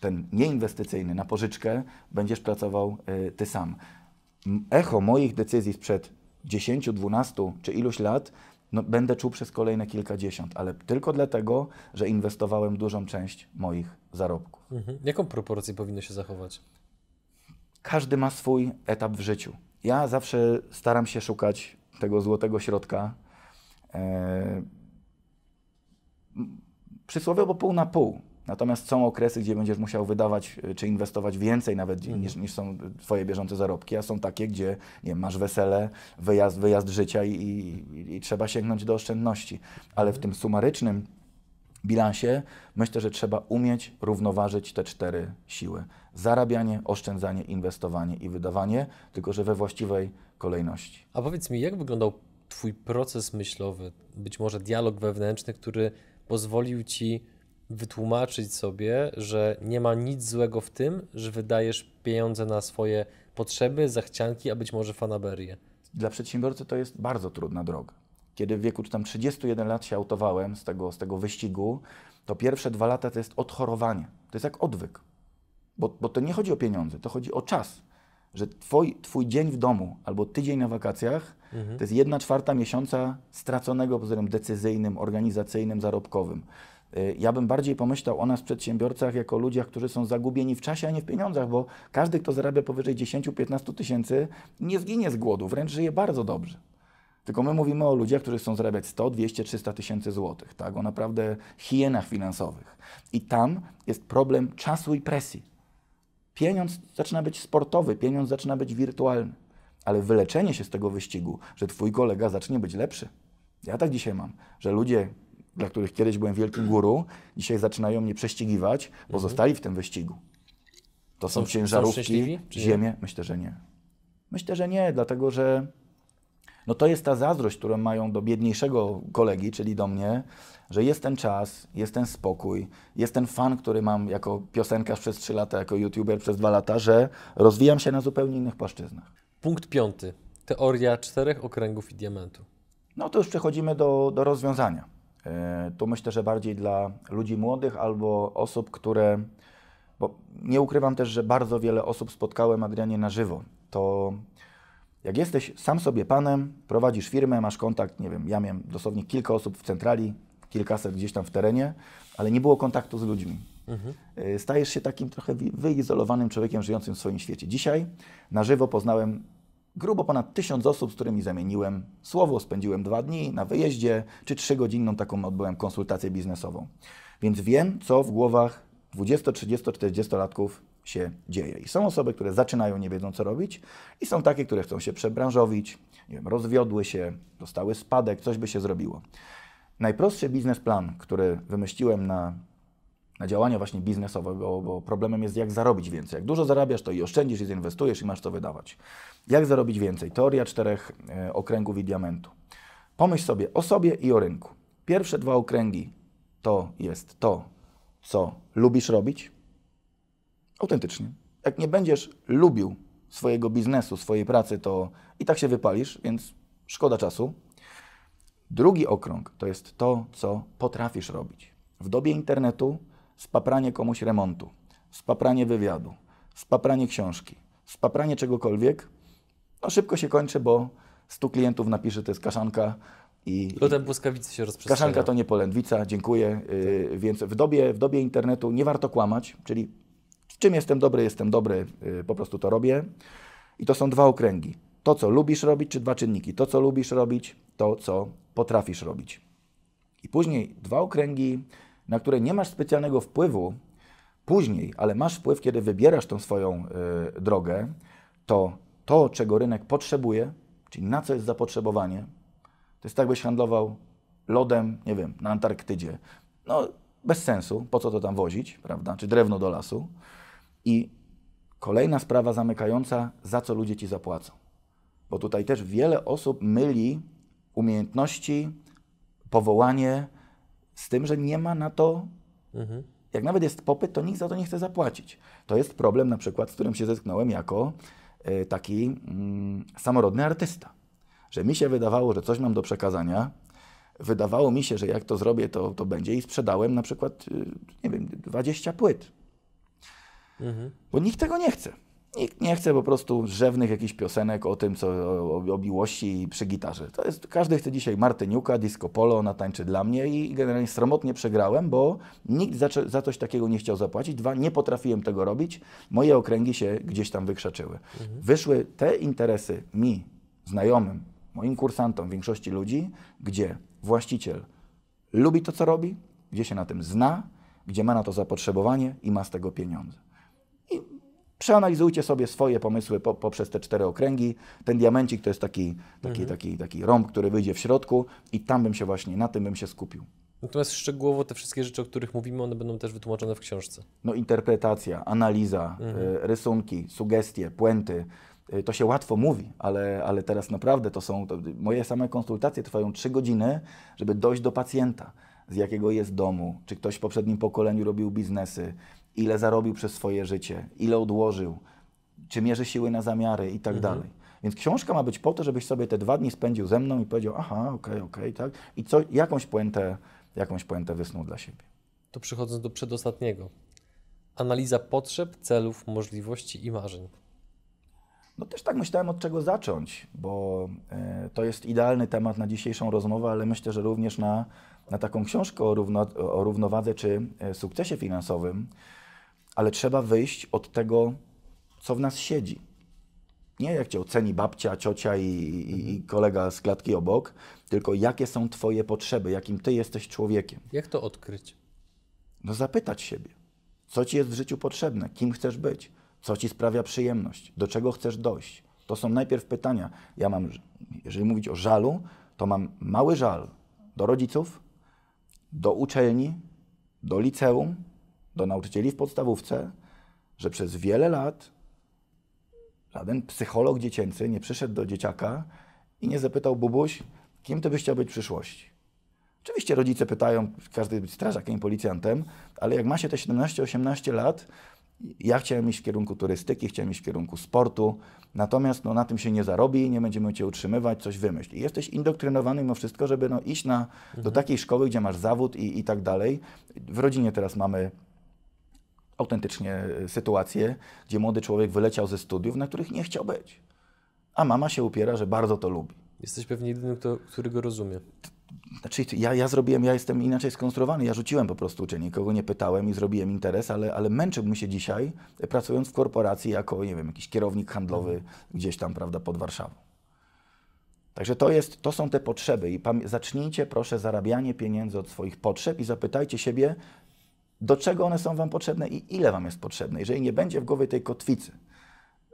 [SPEAKER 2] ten nieinwestycyjny, na pożyczkę będziesz pracował y, ty sam. Echo moich decyzji sprzed 10, 12 czy iluś lat no, będę czuł przez kolejne kilkadziesiąt, ale tylko dlatego, że inwestowałem dużą część moich zarobków.
[SPEAKER 1] Mhm. Jaką proporcję powinno się zachować?
[SPEAKER 2] Każdy ma swój etap w życiu. Ja zawsze staram się szukać tego złotego środka. E, przysłowiowo pół na pół. Natomiast są okresy, gdzie będziesz musiał wydawać e, czy inwestować więcej nawet mhm. niż, niż są Twoje bieżące zarobki, a są takie, gdzie nie wiem, masz wesele, wyjazd, wyjazd życia i, i, i trzeba sięgnąć do oszczędności. Ale w tym sumarycznym bilansie myślę, że trzeba umieć równoważyć te cztery siły. Zarabianie, oszczędzanie, inwestowanie i wydawanie, tylko że we właściwej kolejności.
[SPEAKER 1] A powiedz mi, jak wyglądał Twój proces myślowy, być może dialog wewnętrzny, który pozwolił Ci wytłumaczyć sobie, że nie ma nic złego w tym, że wydajesz pieniądze na swoje potrzeby, zachcianki, a być może fanaberię?
[SPEAKER 2] Dla przedsiębiorcy to jest bardzo trudna droga. Kiedy w wieku czy tam 31 lat się autowałem z tego, z tego wyścigu, to pierwsze dwa lata to jest odchorowanie. To jest jak odwyk. Bo, bo to nie chodzi o pieniądze, to chodzi o czas. Że twój, twój dzień w domu albo tydzień na wakacjach mhm. to jest jedna czwarta miesiąca straconego pod względem decyzyjnym, organizacyjnym, zarobkowym. Y, ja bym bardziej pomyślał o nas, przedsiębiorcach, jako ludziach, którzy są zagubieni w czasie, a nie w pieniądzach, bo każdy, kto zarabia powyżej 10-15 tysięcy, nie zginie z głodu, wręcz żyje bardzo dobrze. Tylko my mówimy o ludziach, którzy chcą zarabiać 100, 200, 300 tysięcy złotych, tak? o naprawdę hienach finansowych. I tam jest problem czasu i presji. Pieniądz zaczyna być sportowy, pieniądz zaczyna być wirtualny, ale wyleczenie się z tego wyścigu, że twój kolega zacznie być lepszy. Ja tak dzisiaj mam, że ludzie, dla których kiedyś byłem wielkim guru, dzisiaj zaczynają mnie prześcigiwać, bo mhm. zostali w tym wyścigu. To są, są ciężarówki, są ziemię? Myślę, że nie. Myślę, że nie, dlatego że no to jest ta zazdrość, którą mają do biedniejszego kolegi, czyli do mnie, że jest ten czas, jest ten spokój, jest ten fan, który mam jako piosenkarz przez 3 lata, jako youtuber przez 2 lata, że rozwijam się na zupełnie innych płaszczyznach.
[SPEAKER 1] Punkt piąty. Teoria czterech okręgów i diamentu.
[SPEAKER 2] No to już przechodzimy do, do rozwiązania. Yy, tu myślę, że bardziej dla ludzi młodych albo osób, które. Bo nie ukrywam też, że bardzo wiele osób spotkałem Adrianie na żywo. To jak jesteś sam sobie panem, prowadzisz firmę, masz kontakt, nie wiem, ja miałem dosłownie kilka osób w centrali, kilkaset gdzieś tam w terenie, ale nie było kontaktu z ludźmi. Mhm. Y, stajesz się takim trochę wyizolowanym człowiekiem żyjącym w swoim świecie. Dzisiaj na żywo poznałem grubo ponad tysiąc osób, z którymi zamieniłem słowo, spędziłem dwa dni na wyjeździe, czy trzygodzinną taką odbyłem konsultację biznesową. Więc wiem, co w głowach 20, 30, 40 latków się dzieje. I są osoby, które zaczynają, nie wiedzą co robić, i są takie, które chcą się przebranżowić, nie wiem, rozwiodły się, dostały spadek, coś by się zrobiło. Najprostszy biznesplan, który wymyśliłem na, na działania właśnie biznesowego, bo problemem jest jak zarobić więcej. Jak dużo zarabiasz, to i oszczędzisz, i zinwestujesz, i masz co wydawać. Jak zarobić więcej? Teoria czterech e, okręgów i diamentu. Pomyśl sobie o sobie i o rynku. Pierwsze dwa okręgi to jest to, co lubisz robić, Autentycznie. Jak nie będziesz lubił swojego biznesu, swojej pracy, to i tak się wypalisz, więc Szkoda czasu. Drugi okrąg to jest to, co potrafisz robić. W dobie internetu spapranie komuś remontu, spapranie wywiadu, spapranie książki, spapranie czegokolwiek, no szybko się kończy, bo 100 klientów napisze, to jest kaszanka i,
[SPEAKER 1] Lotem błyskawicy się rozprzestrzenia.
[SPEAKER 2] Kaszanka to nie polędwica, dziękuję. Yy, więc w dobie, w dobie internetu nie warto kłamać, czyli czym jestem dobry, jestem dobry, yy, po prostu to robię. I to są dwa okręgi. To, co lubisz robić, czy dwa czynniki. To, co lubisz robić, to, co potrafisz robić. I później dwa okręgi, na które nie masz specjalnego wpływu, później, ale masz wpływ, kiedy wybierasz tą swoją yy, drogę, to to, czego rynek potrzebuje, czyli na co jest zapotrzebowanie, to jest tak, byś handlował lodem, nie wiem, na Antarktydzie. No, bez sensu, po co to tam wozić, prawda? Czy drewno do lasu. I kolejna sprawa zamykająca, za co ludzie ci zapłacą. Bo tutaj też wiele osób myli umiejętności, powołanie z tym, że nie ma na to. Mhm. Jak nawet jest popyt, to nikt za to nie chce zapłacić. To jest problem, na przykład, z którym się zetknąłem jako y, taki mm, samorodny artysta że mi się wydawało, że coś mam do przekazania. Wydawało mi się, że jak to zrobię, to, to będzie i sprzedałem na przykład, y, nie wiem, 20 płyt. Mhm. Bo nikt tego nie chce. Nikt nie chce po prostu rzewnych jakichś piosenek o tym, co o, o miłości przy gitarze. To jest, każdy chce dzisiaj Martyniuka, disco polo, ona tańczy dla mnie i generalnie sromotnie przegrałem, bo nikt za, za coś takiego nie chciał zapłacić. Dwa, nie potrafiłem tego robić. Moje okręgi się gdzieś tam wykrzaczyły. Mhm. Wyszły te interesy mi, znajomym, moim kursantom, większości ludzi, gdzie właściciel lubi to, co robi, gdzie się na tym zna, gdzie ma na to zapotrzebowanie i ma z tego pieniądze. Przeanalizujcie sobie swoje pomysły po, poprzez te cztery okręgi. Ten diamencik to jest taki, taki, mhm. taki, taki rąb, który wyjdzie w środku i tam bym się właśnie, na tym bym się skupił.
[SPEAKER 1] Natomiast szczegółowo te wszystkie rzeczy, o których mówimy, one będą też wytłumaczone w książce.
[SPEAKER 2] No interpretacja, analiza, mhm. y, rysunki, sugestie, puenty, Y, to się łatwo mówi, ale, ale teraz naprawdę to są, to moje same konsultacje trwają trzy godziny, żeby dojść do pacjenta, z jakiego jest domu, czy ktoś w poprzednim pokoleniu robił biznesy, ile zarobił przez swoje życie, ile odłożył, czy mierzy siły na zamiary i tak mhm. dalej. Więc książka ma być po to, żebyś sobie te dwa dni spędził ze mną i powiedział, aha, okej, okay, okej, okay, tak, i co, jakąś puentę, jakąś puentę wysnuł dla siebie.
[SPEAKER 1] To przechodząc do przedostatniego. Analiza potrzeb, celów, możliwości i marzeń.
[SPEAKER 2] No też tak myślałem, od czego zacząć, bo e, to jest idealny temat na dzisiejszą rozmowę, ale myślę, że również na, na taką książkę o, równo, o równowadze czy e, sukcesie finansowym, ale trzeba wyjść od tego, co w nas siedzi. Nie jak cię oceni babcia, ciocia i, i, i kolega z klatki obok, tylko jakie są Twoje potrzeby, jakim Ty jesteś człowiekiem.
[SPEAKER 1] Jak to odkryć?
[SPEAKER 2] No zapytać siebie, co Ci jest w życiu potrzebne, kim chcesz być co ci sprawia przyjemność? Do czego chcesz dojść? To są najpierw pytania. Ja mam, jeżeli mówić o żalu, to mam mały żal do rodziców, do uczelni, do liceum, do nauczycieli w podstawówce, że przez wiele lat żaden psycholog dziecięcy nie przyszedł do dzieciaka i nie zapytał Bubuś, kim ty byś chciał być w przyszłości. Oczywiście rodzice pytają, każdy strażakiem, policjantem, ale jak ma się te 17-18 lat, ja chciałem iść w kierunku turystyki, chciałem iść w kierunku sportu, natomiast no, na tym się nie zarobi, nie będziemy cię utrzymywać, coś wymyśl. I jesteś indoktrynowany mimo wszystko, żeby no, iść na, mhm. do takiej szkoły, gdzie masz zawód i, i tak dalej. W rodzinie teraz mamy autentycznie e, sytuację, gdzie młody człowiek wyleciał ze studiów, na których nie chciał być. A mama się upiera, że bardzo to lubi.
[SPEAKER 1] Jesteś pewnie jedynym, kto, który go rozumie.
[SPEAKER 2] Znaczy, ja, ja zrobiłem, ja jestem inaczej skonstruowany, ja rzuciłem po prostu uczenie, nikogo nie pytałem i zrobiłem interes, ale, ale męczyłbym się dzisiaj, pracując w korporacji jako, nie wiem, jakiś kierownik handlowy mhm. gdzieś tam, prawda, pod Warszawą. Także to, jest, to są te potrzeby i zacznijcie proszę zarabianie pieniędzy od swoich potrzeb i zapytajcie siebie, do czego one są Wam potrzebne i ile Wam jest potrzebne. Jeżeli nie będzie w głowie tej kotwicy,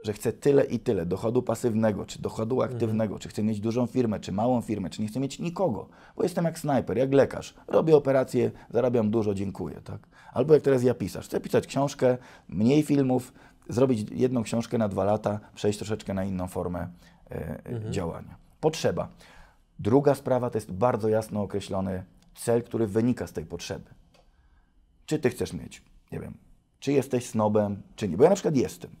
[SPEAKER 2] że chcę tyle i tyle dochodu pasywnego, czy dochodu mhm. aktywnego, mhm. czy chcę mieć dużą firmę, czy małą firmę, czy nie chcę mieć nikogo, bo jestem jak snajper, jak lekarz. Robię operację, zarabiam dużo, dziękuję. Tak? Albo jak teraz ja pisarz. Chcę pisać książkę, mniej filmów, zrobić jedną książkę na dwa lata, przejść troszeczkę na inną formę e, mhm. działania. Potrzeba. Druga sprawa to jest bardzo jasno określony cel, który wynika z tej potrzeby. Czy ty chcesz mieć, nie wiem, czy jesteś snobem, czy nie. Bo ja na przykład jestem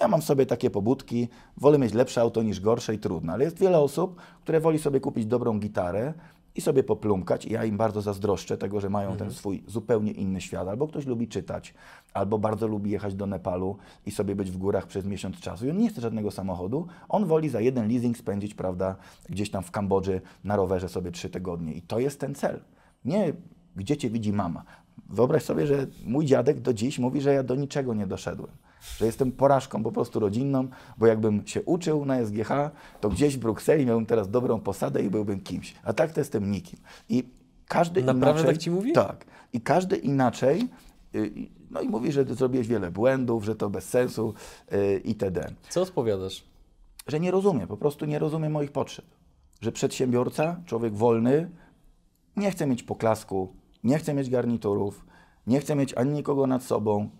[SPEAKER 2] Ja mam sobie takie pobudki, wolę mieć lepsze auto niż gorsze i trudne, ale jest wiele osób, które woli sobie kupić dobrą gitarę i sobie poplumkać. I ja im bardzo zazdroszczę tego, że mają ten swój zupełnie inny świat. Albo ktoś lubi czytać, albo bardzo lubi jechać do Nepalu i sobie być w górach przez miesiąc czasu. I on nie chce żadnego samochodu. On woli za jeden leasing spędzić, prawda, gdzieś tam w Kambodży na rowerze sobie trzy tygodnie. I to jest ten cel. Nie gdzie cię widzi mama. Wyobraź sobie, że mój dziadek do dziś mówi, że ja do niczego nie doszedłem. Że jestem porażką po prostu rodzinną, bo jakbym się uczył na SGH, to gdzieś w Brukseli miałbym teraz dobrą posadę i byłbym kimś. A tak to jestem nikim. I każdy
[SPEAKER 1] Naprawdę
[SPEAKER 2] inaczej...
[SPEAKER 1] tak ci mówi?
[SPEAKER 2] Tak. I każdy inaczej... y, No i mówi, że ty zrobiłeś wiele błędów, że to bez sensu y, itd.
[SPEAKER 1] Co odpowiadasz?
[SPEAKER 2] Że nie rozumie, po prostu nie rozumie moich potrzeb. Że przedsiębiorca, człowiek wolny, nie chce mieć poklasku, nie chce mieć garniturów, nie chce mieć ani nikogo nad sobą,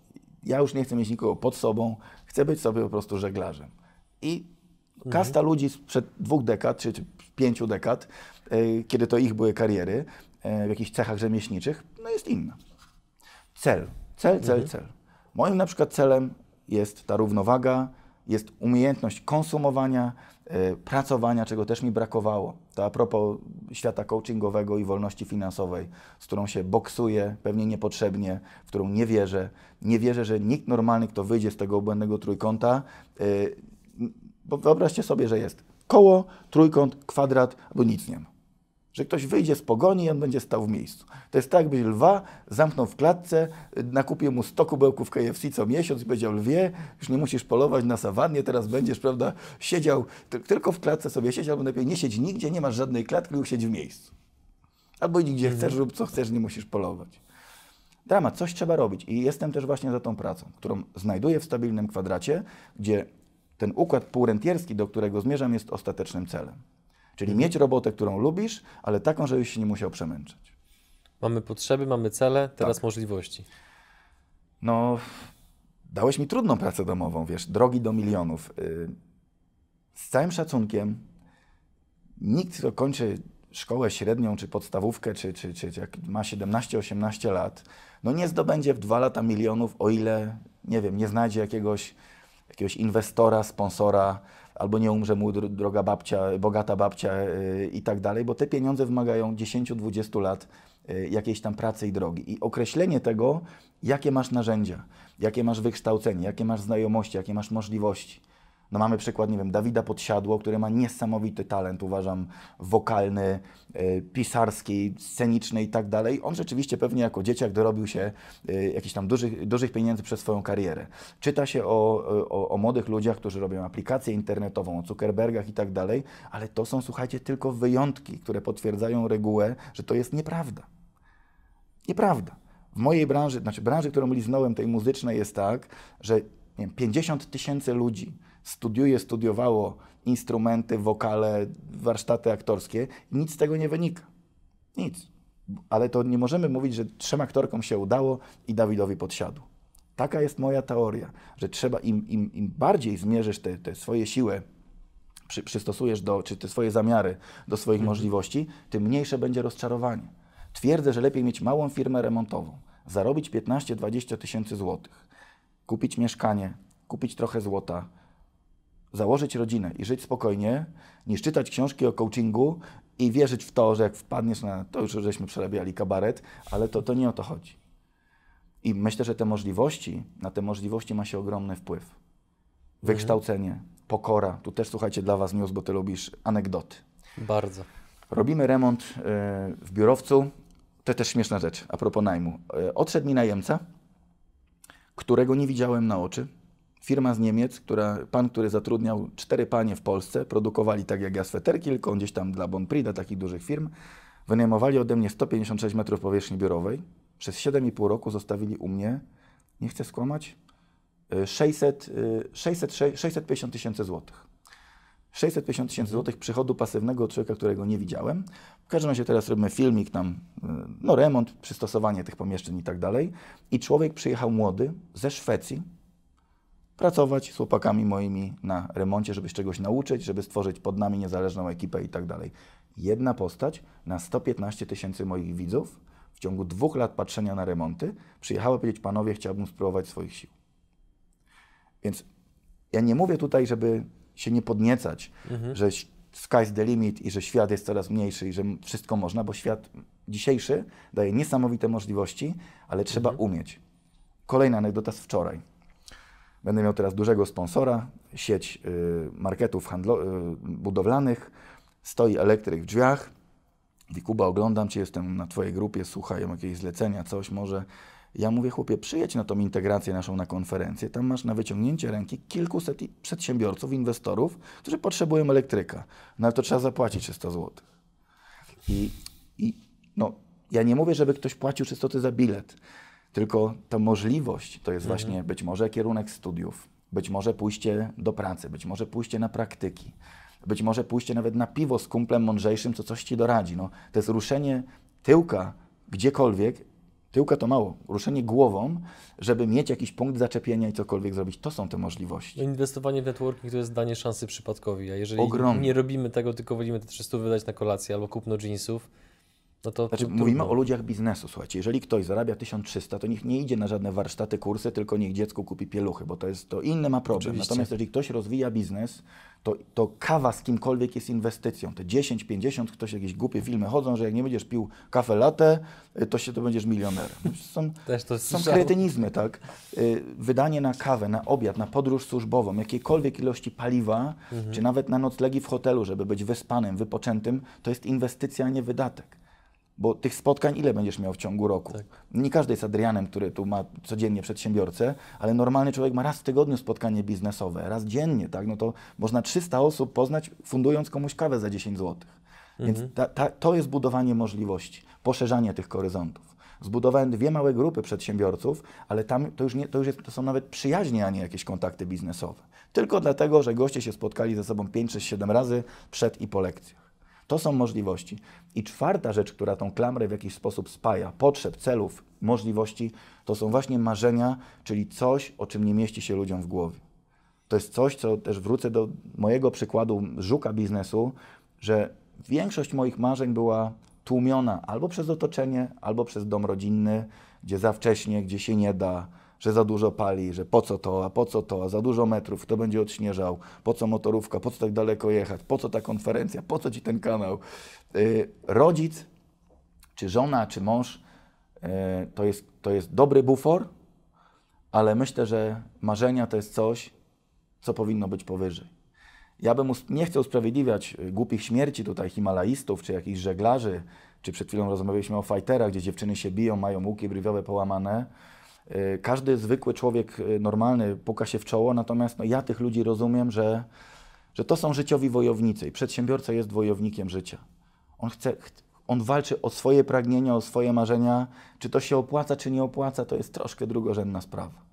[SPEAKER 2] ja już nie chcę mieć nikogo pod sobą, chcę być sobie po prostu żeglarzem. I kasta ludzi sprzed dwóch dekad, czy, czy pięciu dekad, y, kiedy to ich były kariery y, w jakichś cechach rzemieślniczych, no jest inna. Cel, cel, cel, cel. Moim na przykład celem jest ta równowaga, jest umiejętność konsumowania, pracowania, czego też mi brakowało. To a propos świata coachingowego i wolności finansowej, z którą się boksuję, pewnie niepotrzebnie, w którą nie wierzę. Nie wierzę, że nikt normalny, kto wyjdzie z tego błędnego trójkąta, y, bo wyobraźcie sobie, że jest koło, trójkąt, kwadrat, albo nic nie ma. Że ktoś wyjdzie z pogoni i on będzie stał w miejscu. To jest tak, jakbyś lwa zamknął w klatce, nakupił mu 100 kubełków KFC co miesiąc i powiedział, lwie, już nie musisz polować na sawannie, teraz będziesz, prawda, siedział, ty- tylko w klatce sobie siedział, albo lepiej nie siedź nigdzie, nie masz żadnej klatki, tylko siedź w miejscu. Albo idź gdzie chcesz, rób co chcesz, nie musisz polować. Dramat, coś trzeba robić i jestem też właśnie za tą pracą, którą znajduję w stabilnym kwadracie, gdzie ten układ półrentierski, do którego zmierzam, jest ostatecznym celem. Czyli mieć robotę, którą lubisz, ale taką, żebyś się nie musiał przemęczyć.
[SPEAKER 1] Mamy potrzeby, mamy cele, teraz
[SPEAKER 2] Tak.
[SPEAKER 1] możliwości.
[SPEAKER 2] No, dałeś mi trudną pracę domową, wiesz, drogi do milionów. Y, Z całym szacunkiem, nikt, kto kończy szkołę średnią, czy podstawówkę, czy, czy, czy, czy jak ma 17-18 lat, no nie zdobędzie w dwa lata milionów, o ile, nie wiem, nie znajdzie jakiegoś, jakiegoś inwestora, sponsora, albo nie umrze mu dro- droga babcia, bogata babcia y, i tak dalej, bo te pieniądze wymagają 10-20 lat y, jakiejś tam pracy i drogi. I określenie tego, jakie masz narzędzia, jakie masz wykształcenie, jakie masz znajomości, jakie masz możliwości. No mamy przykład, nie wiem, Dawida Podsiadło, który ma niesamowity talent, uważam, wokalny, y, pisarski, sceniczny i tak dalej. On rzeczywiście pewnie jako dzieciak dorobił się y, jakichś tam dużych, dużych pieniędzy przez swoją karierę. Czyta się o, o, o młodych ludziach, którzy robią aplikację internetową, o Zuckerbergach i tak dalej, ale to są, słuchajcie, tylko wyjątki, które potwierdzają regułę, że to jest nieprawda. Nieprawda. W mojej branży, znaczy branży, którą liznąłem, tej muzycznej, jest tak, że nie wiem, 50 tysięcy ludzi studiuje, studiowało instrumenty, wokale, warsztaty aktorskie i nic z tego nie wynika. Nic. Ale to nie możemy mówić, że trzem aktorkom się udało i Dawidowi podsiadł. Taka jest moja teoria, że trzeba im, im, im bardziej zmierzysz te, te swoje siły, przy, przystosujesz do, czy te swoje zamiary do swoich możliwości, tym mniejsze będzie rozczarowanie. Twierdzę, że lepiej mieć małą firmę remontową, zarobić 15-20 tysięcy złotych, kupić mieszkanie, kupić trochę złota, założyć rodzinę i żyć spokojnie, niż czytać książki o coachingu i wierzyć w to, że jak wpadniesz na, to już żeśmy przerabiali kabaret, ale to, to nie o to chodzi. I myślę, że te możliwości, na te możliwości ma się ogromny wpływ. Wykształcenie, pokora. Tu też słuchajcie dla Was news, bo Ty lubisz anegdoty.
[SPEAKER 1] Bardzo.
[SPEAKER 2] Robimy remont e, w biurowcu. To też śmieszna rzecz, a propos najmu. E, Odszedł mi najemca, którego nie widziałem na oczy. Firma z Niemiec, która, pan, który zatrudniał cztery panie w Polsce, produkowali tak jak ja sweterki, tylko gdzieś tam dla Bonprida, takich dużych firm, wynajmowali ode mnie 156 metrów powierzchni biurowej. Przez 7,5 roku zostawili u mnie, nie chcę skłamać, e, 600, e, 600, 650 tysięcy złotych. 650 tysięcy złotych przychodu pasywnego od człowieka, którego nie widziałem. W każdym razie teraz robimy filmik tam, y, no remont, przystosowanie tych pomieszczeń i tak dalej. I człowiek przyjechał młody ze Szwecji pracować z chłopakami moimi na remoncie, żeby się czegoś nauczyć, żeby stworzyć pod nami niezależną ekipę i tak dalej. Jedna postać na 115 tysięcy moich widzów w ciągu dwóch lat patrzenia na remonty przyjechała powiedzieć, panowie, chciałbym spróbować swoich sił. Więc Ja nie mówię tutaj, żeby się nie podniecać,
[SPEAKER 1] Mhm.
[SPEAKER 2] że sky's the limit i że świat jest coraz mniejszy i że wszystko można, bo świat dzisiejszy daje niesamowite możliwości, ale trzeba umieć. Kolejna anegdota z wczoraj. Będę miał teraz dużego sponsora, sieć y, marketów y, budowlanych. Stoi elektryk w drzwiach. Mówi, Kuba, oglądam Cię, jestem na Twojej grupie, słuchaj, mam jakieś zlecenia, coś może. Ja mówię, chłopie, przyjedź na tą integrację naszą na konferencję. Tam masz na wyciągnięcie ręki kilkuset przedsiębiorców, inwestorów, którzy potrzebują elektryka. No ale to trzeba zapłacić 300 zł. I, I no, ja nie mówię, żeby ktoś płacił 300 zł za bilet, tylko ta możliwość to jest właśnie być może kierunek studiów, być może pójście do pracy, być może pójście na praktyki, być może pójście nawet na piwo z kumplem mądrzejszym, co coś ci doradzi. No, to jest ruszenie tyłka gdziekolwiek, tyłka to mało, ruszenie głową, żeby mieć jakiś punkt zaczepienia i cokolwiek zrobić. To są te możliwości.
[SPEAKER 1] No, inwestowanie w networking to jest danie szansy przypadkowi, a jeżeli
[SPEAKER 2] Ogromnie.
[SPEAKER 1] nie robimy tego, tylko wolimy te 300 wydać na kolację albo kupno jeansów, no to
[SPEAKER 2] Znaczy,
[SPEAKER 1] tu-
[SPEAKER 2] mówimy o ludziach biznesu, słuchajcie. Jeżeli ktoś zarabia 1300, to niech nie idzie na żadne warsztaty, kursy, tylko niech dziecku kupi pieluchy, bo to jest to inny ma problem.
[SPEAKER 1] Oczywiście.
[SPEAKER 2] Natomiast jeżeli ktoś rozwija biznes, to, to kawa z kimkolwiek jest inwestycją. Te 10, 50, ktoś jakieś głupie filmy chodzą, że jak nie będziesz pił kawę latte, y, to się to będziesz milionerem. No, Są,
[SPEAKER 1] Też to
[SPEAKER 2] są kretynizmy, tak? Y, Wydanie na kawę, na obiad, na podróż służbową, jakiejkolwiek ilości paliwa,
[SPEAKER 1] Mhm.
[SPEAKER 2] czy nawet na noclegi w hotelu, żeby być wyspanym, wypoczętym, to jest inwestycja, a nie wydatek. Bo tych spotkań ile będziesz miał w ciągu roku?
[SPEAKER 1] Tak.
[SPEAKER 2] Nie każdy jest Adrianem, który tu ma codziennie przedsiębiorcę, ale normalny człowiek ma raz w tygodniu spotkanie biznesowe, raz dziennie, tak? No to można 300 osób poznać, fundując komuś kawę za 10 zł. Więc ta, ta, to jest budowanie możliwości, poszerzanie tych horyzontów. Zbudowałem dwie małe grupy przedsiębiorców, ale tam to już, nie, to już jest, to są nawet przyjaźnie, a nie jakieś kontakty biznesowe. Tylko dlatego, że goście się spotkali ze sobą 5, 6, 7 razy przed i po lekcjach. To są możliwości. I czwarta rzecz, która tą klamrę w jakiś sposób spaja, potrzeb, celów, możliwości, to są właśnie marzenia, czyli coś, o czym nie mieści się ludziom w głowie. To jest coś, co też wrócę do mojego przykładu żuka biznesu, że większość moich marzeń była tłumiona albo przez otoczenie, albo przez dom rodzinny, gdzie za wcześnie, gdzie się nie da, że za dużo pali, że po co to, a po co to, a za dużo metrów, kto będzie odśnieżał, po co motorówka, po co tak daleko jechać, po co ta konferencja, po co ci ten kanał. Yy, rodzic, czy żona, czy mąż, yy, to, jest, to jest dobry bufor, ale myślę, że marzenia to jest coś, co powinno być powyżej. Ja bym nie chcę usprawiedliwiać y, głupich śmierci tutaj himalaistów, czy jakichś żeglarzy, czy przed chwilą rozmawialiśmy o fighterach, gdzie dziewczyny się biją, mają łuki brwiowe połamane. Y, Każdy zwykły człowiek y, normalny puka się w czoło, natomiast no, ja tych ludzi rozumiem, że, że to są życiowi wojownicy i przedsiębiorca jest wojownikiem życia. On chce, ch- on walczy o swoje pragnienia, o swoje marzenia. Czy to się opłaca, czy nie opłaca, to jest troszkę drugorzędna sprawa.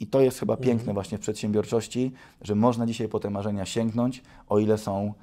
[SPEAKER 2] I to jest chyba piękne właśnie w przedsiębiorczości, że można dzisiaj po te marzenia sięgnąć, o ile są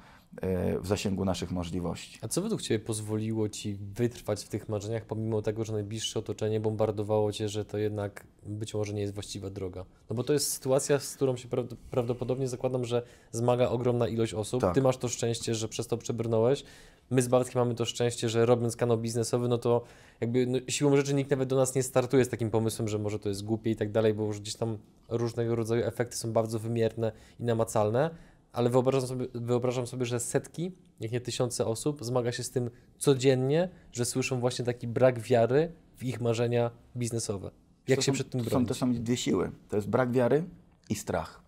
[SPEAKER 2] w zasięgu naszych możliwości.
[SPEAKER 1] A co według Ciebie pozwoliło Ci wytrwać w tych marzeniach, pomimo tego, że najbliższe otoczenie bombardowało Cię, że to jednak być może nie jest właściwa droga? No bo to jest sytuacja, z którą się prawd- prawdopodobnie zakładam, że zmaga ogromna ilość osób.
[SPEAKER 2] Tak.
[SPEAKER 1] Ty masz to szczęście, że przez to przebrnąłeś. My z Bartkiem mamy to szczęście, że robiąc kanał biznesowy, no to jakby no, siłą rzeczy nikt nawet do nas nie startuje z takim pomysłem, że może to jest głupie i tak dalej, bo już gdzieś tam różnego rodzaju efekty są bardzo wymierne i namacalne. Ale wyobrażam sobie, wyobrażam sobie, że setki, jak nie tysiące osób zmaga się z tym codziennie, że słyszą właśnie taki brak wiary w ich marzenia biznesowe. Jak
[SPEAKER 2] to
[SPEAKER 1] się
[SPEAKER 2] są,
[SPEAKER 1] przed tym
[SPEAKER 2] to są,
[SPEAKER 1] bronić?
[SPEAKER 2] to są dwie siły. To jest brak wiary i strach.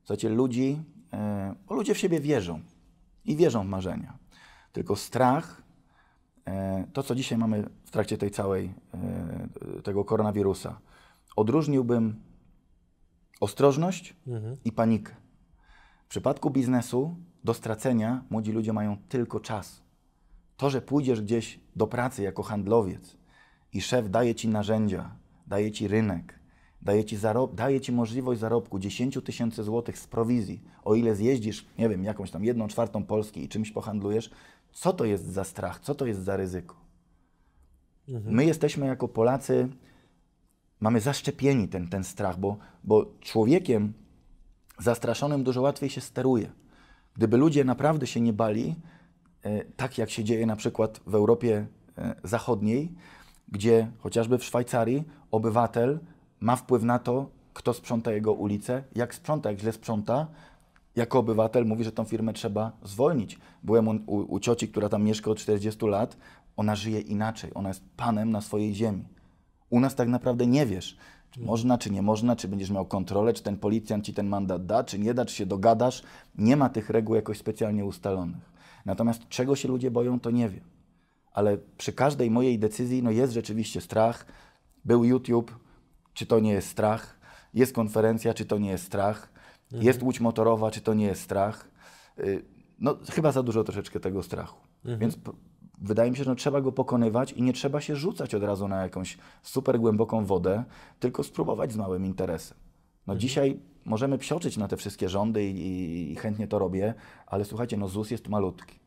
[SPEAKER 2] Słuchajcie, ludzi, e, bo ludzie w siebie wierzą i wierzą w marzenia. Tylko strach, e, to co dzisiaj mamy w trakcie tej całej, e, tego koronawirusa, odróżniłbym ostrożność
[SPEAKER 1] Mhm.
[SPEAKER 2] i panikę. W przypadku biznesu do stracenia młodzi ludzie mają tylko czas. To, że pójdziesz gdzieś do pracy jako handlowiec i szef daje ci narzędzia, daje ci rynek, daje ci, daje ci możliwość zarobku 10 tysięcy złotych z prowizji, o ile zjeździsz, nie wiem, jakąś tam jedną czwartą Polski i czymś pohandlujesz, co to jest za strach, co to jest za ryzyko? My jesteśmy jako Polacy, mamy zaszczepieni ten, ten strach, bo, bo człowiekiem zastraszonym dużo łatwiej się steruje. Gdyby ludzie naprawdę się nie bali, e, tak jak się dzieje na przykład w Europie e, Zachodniej, gdzie chociażby w Szwajcarii obywatel ma wpływ na to, kto sprząta jego ulicę, jak sprząta, jak źle sprząta, jako obywatel mówi, że tą firmę trzeba zwolnić. Byłem u, u, cioci, która tam mieszka od 40 lat, ona żyje inaczej, ona jest panem na swojej ziemi. U nas tak naprawdę nie wiesz, można, czy nie można, czy będziesz miał kontrolę, czy ten policjant ci ten mandat da, czy nie da, czy się dogadasz. Nie ma tych reguł jakoś specjalnie ustalonych. Natomiast czego się ludzie boją, to nie wiem. Ale przy każdej mojej decyzji no jest rzeczywiście strach. Był YouTube, czy to nie jest strach? Jest konferencja, czy to nie jest strach? Jest łódź motorowa, czy to nie jest strach? Y, No, chyba za dużo troszeczkę tego strachu. Więc p- wydaje mi się, że no, trzeba go pokonywać i nie trzeba się rzucać od razu na jakąś super głęboką wodę, tylko spróbować z małym interesem. No dzisiaj możemy psioczyć na te wszystkie rządy i, i, i chętnie to robię, ale słuchajcie, no ZUS jest malutki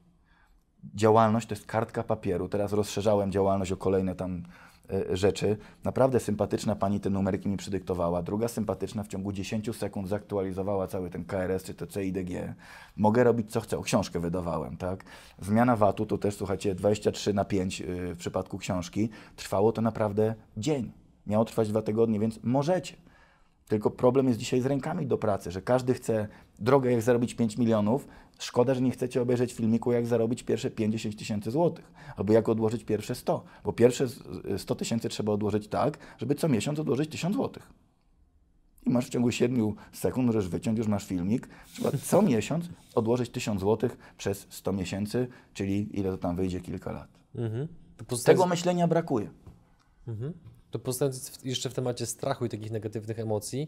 [SPEAKER 2] działalność to jest kartka papieru. Teraz rozszerzałem działalność o kolejne tam rzeczy. Naprawdę sympatyczna pani te numerki mi przydyktowała. Druga sympatyczna w ciągu 10 sekund zaktualizowała cały ten KRS czy to CIDG. Mogę robić co chcę. O, książkę wydawałem, tak? Zmiana VAT-u to też, słuchajcie, 23 na 5 y, w przypadku książki. Trwało to naprawdę dzień. Miało trwać dwa tygodnie, więc możecie. Tylko problem jest dzisiaj z rękami do pracy, że każdy chce drogę, jak zarobić 5 milionów. Szkoda, że nie chcecie obejrzeć filmiku, jak zarobić pierwsze 50 tysięcy złotych, albo jak odłożyć pierwsze 100. Bo pierwsze z- 100 tysięcy trzeba odłożyć tak, żeby co miesiąc odłożyć 1000 złotych. I masz w ciągu 7 sekund, możesz wyciąć, już masz filmik. Trzeba co miesiąc odłożyć 1000 złotych przez 100 miesięcy, czyli ile to tam wyjdzie, kilka lat.
[SPEAKER 1] Mhm.
[SPEAKER 2] Tego myślenia brakuje.
[SPEAKER 1] to pozostając jeszcze w temacie strachu i takich negatywnych emocji,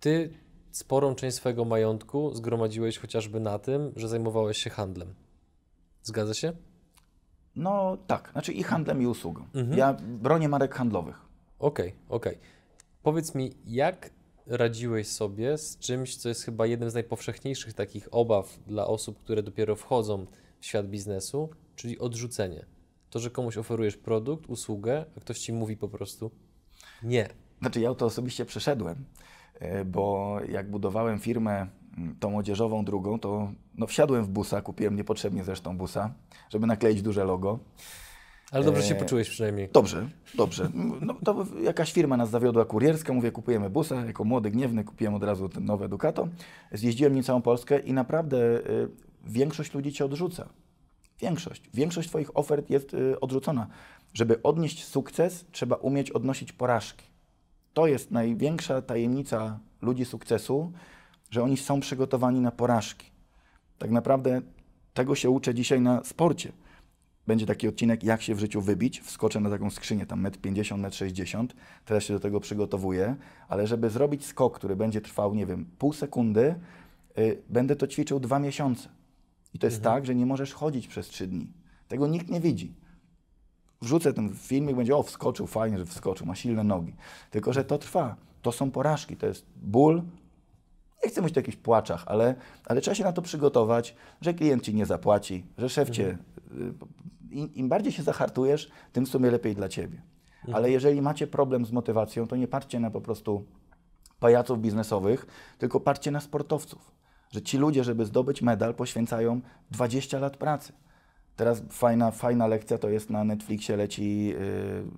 [SPEAKER 1] ty sporą część swojego majątku zgromadziłeś chociażby na tym, że zajmowałeś się handlem. Zgadza się?
[SPEAKER 2] No tak, znaczy i handlem, i usługą. Ja bronię marek handlowych.
[SPEAKER 1] Okej, okej. Powiedz mi, jak radziłeś sobie z czymś, co jest chyba jednym z najpowszechniejszych takich obaw dla osób, które dopiero wchodzą w świat biznesu, czyli odrzucenie. To, że komuś oferujesz produkt, usługę, a ktoś ci mówi po prostu nie.
[SPEAKER 2] Znaczy ja to osobiście przeszedłem, bo jak budowałem firmę mm, tą młodzieżową drugą, to no, wsiadłem w busa, kupiłem niepotrzebnie zresztą busa, żeby nakleić duże logo.
[SPEAKER 1] Ale dobrze się
[SPEAKER 2] Eee,
[SPEAKER 1] poczułeś przynajmniej.
[SPEAKER 2] Dobrze, dobrze. No, to jakaś firma nas zawiodła kurierska, mówię, kupujemy busa. Jako młody, gniewny kupiłem od razu ten nowe Ducato. Zjeździłem nim całą Polskę i naprawdę y, większość ludzi cię odrzuca. Większość. Większość twoich ofert jest y, odrzucona. Żeby odnieść sukces, trzeba umieć odnosić porażki. To jest największa tajemnica ludzi sukcesu, że oni są przygotowani na porażki. Tak naprawdę tego się uczę dzisiaj na sporcie. Będzie taki odcinek, jak się w życiu wybić. Wskoczę na taką skrzynię, tam 1,50 m, 1,60 m. Teraz się do tego przygotowuję. Ale żeby zrobić skok, który będzie trwał, nie wiem, pół sekundy, y, będę to ćwiczył dwa miesiące. I to jest tak, że nie możesz chodzić przez trzy dni. Tego nikt nie widzi. Wrzucę ten filmik, będzie, o, wskoczył, fajnie, że wskoczył, ma silne nogi. Tylko, że to trwa. To są porażki, to jest ból. Nie chcę mówić o jakichś płaczach, ale, ale trzeba się na to przygotować, że klient ci nie zapłaci, że szef cię. y, Im, Im bardziej się zahartujesz, tym w sumie lepiej dla ciebie. Ale jeżeli macie problem z motywacją, to nie patrzcie na po prostu pajaców biznesowych, tylko patrzcie na sportowców. Że ci ludzie, żeby zdobyć medal, poświęcają 20 lat pracy. Teraz fajna, fajna lekcja to jest na Netflixie leci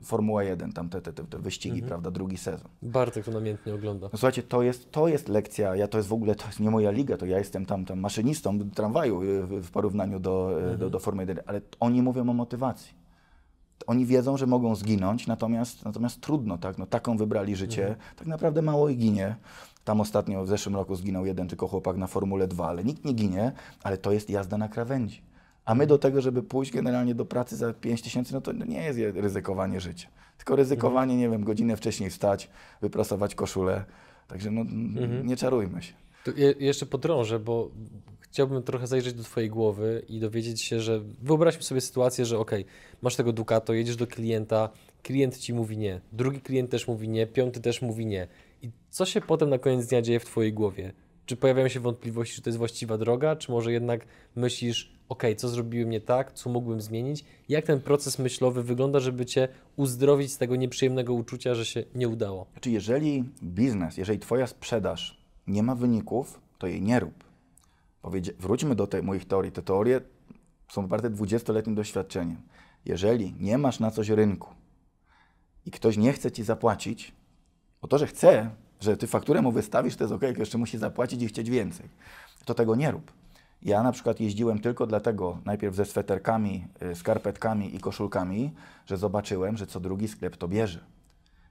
[SPEAKER 2] y, Formuła 1, tam te, te, te, wyścigi, prawda, drugi sezon.
[SPEAKER 1] Bartek to namiętnie ogląda.
[SPEAKER 2] No słuchajcie, to jest, to jest lekcja, ja to jest w ogóle, to jest nie moja liga, to ja jestem tam, tam maszynistą tramwaju y, w, porównaniu do, y, do, do Formuły 1, ale oni mówią o motywacji. Oni wiedzą, że mogą zginąć, natomiast, natomiast trudno, tak? No, taką wybrali życie. Tak naprawdę mało ich ginie. Tam ostatnio w zeszłym roku zginął jeden tylko chłopak na Formule 2, ale nikt nie ginie, ale to jest jazda na krawędzi. A my do tego, żeby pójść generalnie do pracy za 5 tysięcy, no to nie jest je- ryzykowanie życia. Tylko ryzykowanie, nie wiem, godzinę wcześniej wstać, wyprasować koszulę. Także no, nie czarujmy się.
[SPEAKER 1] To je, jeszcze podrążę, bo chciałbym trochę zajrzeć do Twojej głowy i dowiedzieć się, że wyobraźmy sobie sytuację, że ok, masz tego Ducato, jedziesz do klienta, klient Ci mówi nie, drugi klient też mówi nie, piąty też mówi nie. I co się potem na koniec dnia dzieje w Twojej głowie? Czy pojawiają się wątpliwości, czy to jest właściwa droga, czy może jednak myślisz, ok, co zrobiłem nie tak, co mógłbym zmienić? Jak ten proces myślowy wygląda, żeby Cię uzdrowić z tego nieprzyjemnego uczucia, że się nie udało?
[SPEAKER 2] Znaczy, jeżeli biznes, jeżeli Twoja sprzedaż nie ma wyników, to jej nie rób. Powiedzie- wróćmy do tej moich teorii. Te teorie są poparte 20-letnim doświadczeniem. Jeżeli nie masz na coś rynku i ktoś nie chce Ci zapłacić, Bo to, że chce, że ty fakturę mu wystawisz, to jest ok, jeszcze musi zapłacić i chcieć więcej. To tego nie rób. Ja na przykład jeździłem tylko dlatego, najpierw ze sweterkami, y, skarpetkami i koszulkami, że zobaczyłem, że co drugi sklep to bierze.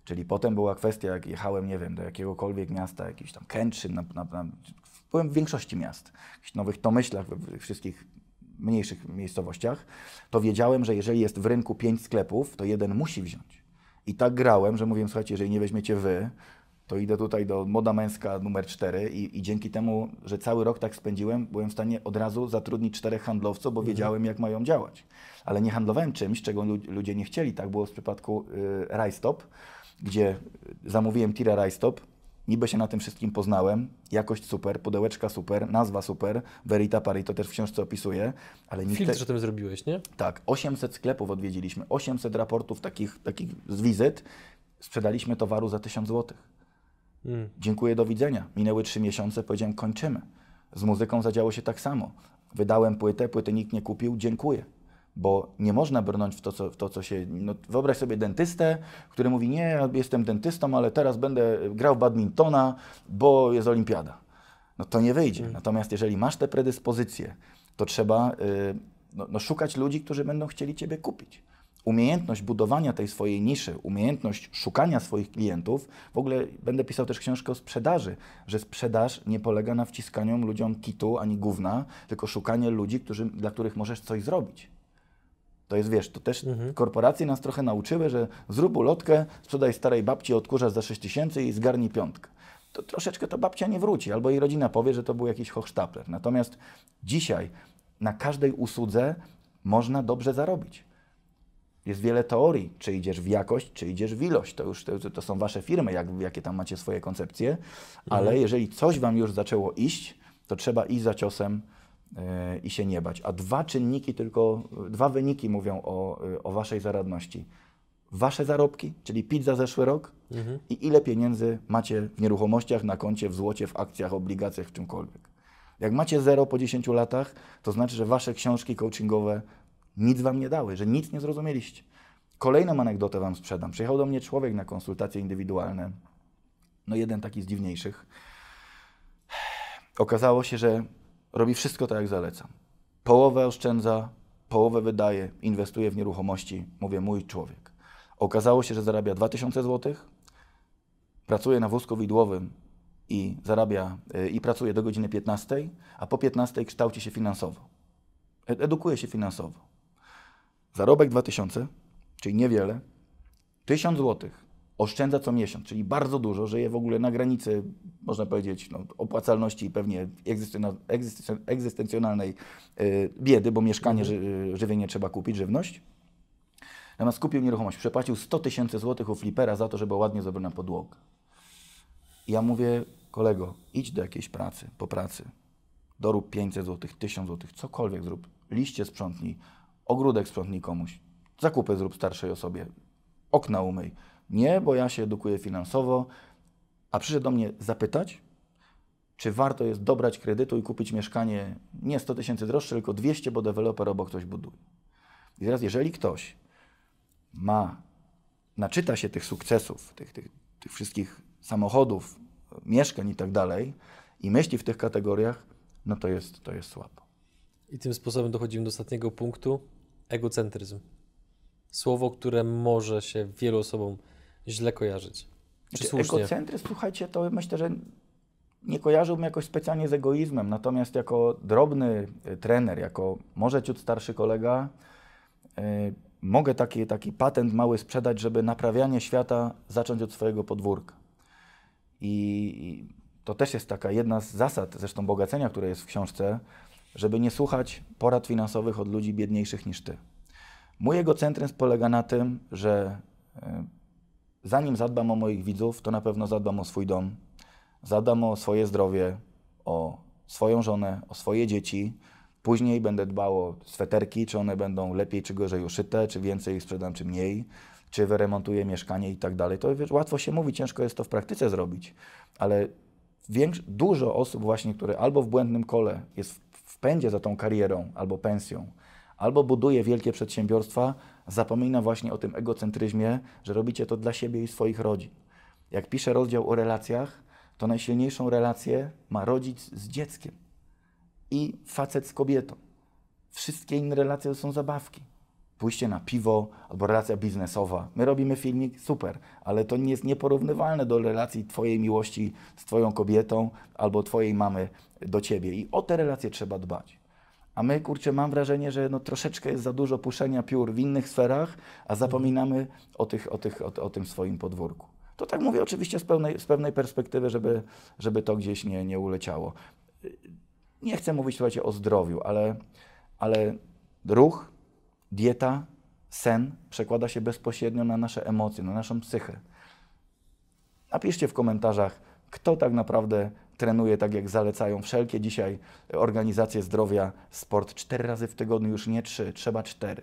[SPEAKER 2] Czyli potem była kwestia, jak jechałem, nie wiem, do jakiegokolwiek miasta, jakiś tam Kętrzyn, na, na, na, byłem w większości miast, w nowych Tomyślach, we wszystkich mniejszych miejscowościach, to wiedziałem, że jeżeli jest w rynku pięć sklepów, to jeden musi wziąć. I tak grałem, że mówiłem, słuchajcie, jeżeli nie weźmiecie wy, to idę tutaj do Moda Męska numer 4 i, i dzięki temu, że cały rok tak spędziłem, byłem w stanie od razu zatrudnić czterech handlowców, bo mhm. wiedziałem, jak mają działać. Ale nie handlowałem czymś, czego ludzie nie chcieli. Tak było w przypadku y, Rajstop, gdzie zamówiłem tira Rajstop, niby się na tym wszystkim poznałem, jakość super, pudełeczka super, nazwa super, Verita Pari to też w książce opisuje, ale
[SPEAKER 1] nikt... Filtr, o tym zrobiłeś, nie?
[SPEAKER 2] Tak, 800 sklepów odwiedziliśmy, 800 raportów takich, takich z wizyt, sprzedaliśmy towaru za 1000 złotych. Mm. Dziękuję, do widzenia. Minęły trzy miesiące, powiedziałem, kończymy. Z muzyką zadziało się tak samo. Wydałem płytę, płytę nikt nie kupił, dziękuję. Bo nie można brnąć w to, co, w to, co się. No, wyobraź sobie dentystę, który mówi: Nie, ja jestem dentystą, ale teraz będę grał badmintona, bo jest olimpiada. No to nie wyjdzie. Mm. Natomiast jeżeli masz te predyspozycje, to trzeba y, no, no, szukać ludzi, którzy będą chcieli Ciebie kupić umiejętność budowania tej swojej niszy, umiejętność szukania swoich klientów, w ogóle będę pisał też książkę o sprzedaży, że sprzedaż nie polega na wciskaniu ludziom kitu ani gówna, tylko szukanie ludzi, którzy, dla których możesz coś zrobić. To jest, wiesz, to też mhm. korporacje nas trochę nauczyły, że zrób ulotkę, sprzedaj starej babci, odkurzasz za 6 tysięcy i zgarnij piątkę. To troszeczkę to babcia nie wróci, albo jej rodzina powie, że to był jakiś hochsztapler. Natomiast dzisiaj na każdej usłudze można dobrze zarobić. Jest wiele teorii, czy idziesz w jakość, czy idziesz w ilość. To już to, to są wasze firmy, jak, jakie tam macie swoje koncepcje, ale mhm. jeżeli coś wam już zaczęło iść, to trzeba iść za ciosem yy, i się nie bać. A dwa czynniki tylko, dwa wyniki mówią o, o waszej zaradności. Wasze zarobki, czyli PIT za zeszły rok mhm. i ile pieniędzy macie w nieruchomościach, na koncie, w złocie, w akcjach, obligacjach, w czymkolwiek. Jak macie zero po 10 latach, to znaczy, że wasze książki coachingowe nic wam nie dały, że nic nie zrozumieliście. Kolejną anegdotę wam sprzedam. Przyjechał do mnie człowiek na konsultacje indywidualne. No jeden taki z dziwniejszych. Okazało się, że robi wszystko tak, jak zalecam. Połowę oszczędza, połowę wydaje, inwestuje w nieruchomości. Mówię, mój człowiek. Okazało się, że zarabia 2000 zł, pracuje na wózku widłowym i zarabia y, i pracuje do godziny 15, a po 15 kształci się finansowo. Edukuje się finansowo. Zarobek 2000, czyli niewiele, 1000 zł oszczędza co miesiąc, czyli bardzo dużo, żyje w ogóle na granicy, można powiedzieć, no, opłacalności i pewnie egzystencjonalnej yy, biedy, bo mieszkanie, mhm. ży, żywienie trzeba kupić, żywność. Natomiast kupił nieruchomość, przepłacił 100 tysięcy złotych u flipera za to, żeby ładnie zrobiona podłoga. I ja mówię, kolego, idź do jakiejś pracy, po pracy, dorób 500 złotych, 1000 złotych, cokolwiek zrób, liście sprzątnij, ogródek sprzątnij komuś, zakupy zrób starszej osobie, okna umyj. Nie, bo ja się edukuję finansowo, a przyszedł do mnie zapytać, czy warto jest dobrać kredytu i kupić mieszkanie nie 100 tysięcy droższe, tylko 200, bo deweloper obok ktoś buduje. I teraz, jeżeli ktoś ma, naczyta się tych sukcesów, tych, tych, tych wszystkich samochodów, mieszkań i tak dalej i myśli w tych kategoriach, no to jest, to jest słabo.
[SPEAKER 1] I tym sposobem dochodzimy do ostatniego punktu. Egocentryzm. Słowo, które może się wielu osobom źle kojarzyć.
[SPEAKER 2] Czy znaczy, egocentryzm, słuchajcie, to myślę, że nie kojarzyłbym jakoś specjalnie z egoizmem, natomiast jako drobny y, trener, jako może ciut starszy kolega, yy, mogę taki, taki patent mały sprzedać, żeby naprawianie świata zacząć od swojego podwórka. I, I to też jest taka jedna z zasad, zresztą bogacenia, które jest w książce, żeby nie słuchać porad finansowych od ludzi biedniejszych niż ty. Mój egocentryzm polega na tym, że e, zanim zadbam o moich widzów, to na pewno zadbam o swój dom, zadbam o swoje zdrowie, o swoją żonę, o swoje dzieci. Później będę dbał o sweterki, czy one będą lepiej czy gorzej uszyte, czy więcej ich sprzedam, czy mniej, czy wyremontuję mieszkanie i tak dalej. To wiesz, łatwo się mówi, ciężko jest to w praktyce zrobić, ale większ, dużo osób właśnie, które albo w błędnym kole jest pędzie za tą karierą albo pensją, albo buduje wielkie przedsiębiorstwa, zapomina właśnie o tym egocentryzmie, że robicie to dla siebie i swoich rodzin. Jak piszę rozdział o relacjach, to najsilniejszą relację ma rodzic z dzieckiem i facet z kobietą. Wszystkie inne relacje to są zabawki. Pójście na piwo albo relacja biznesowa. My robimy filmik, super, ale to nie jest nieporównywalne do relacji Twojej miłości z Twoją kobietą albo Twojej mamy do Ciebie. I o te relacje trzeba dbać. A my, kurczę, mam wrażenie, że no, troszeczkę jest za dużo puszczenia piór w innych sferach, a zapominamy o, tych, o, tych, o, o tym swoim podwórku. To tak mówię oczywiście z pewnej, z pewnej perspektywy, żeby, żeby to gdzieś nie, nie uleciało. Nie chcę mówić słuchajcie, o zdrowiu, ale, ale ruch, dieta, sen przekłada się bezpośrednio na nasze emocje, na naszą psychę. Napiszcie w komentarzach, kto tak naprawdę trenuje tak, jak zalecają wszelkie dzisiaj organizacje zdrowia, sport cztery razy w tygodniu, już nie trzy, trzeba cztery.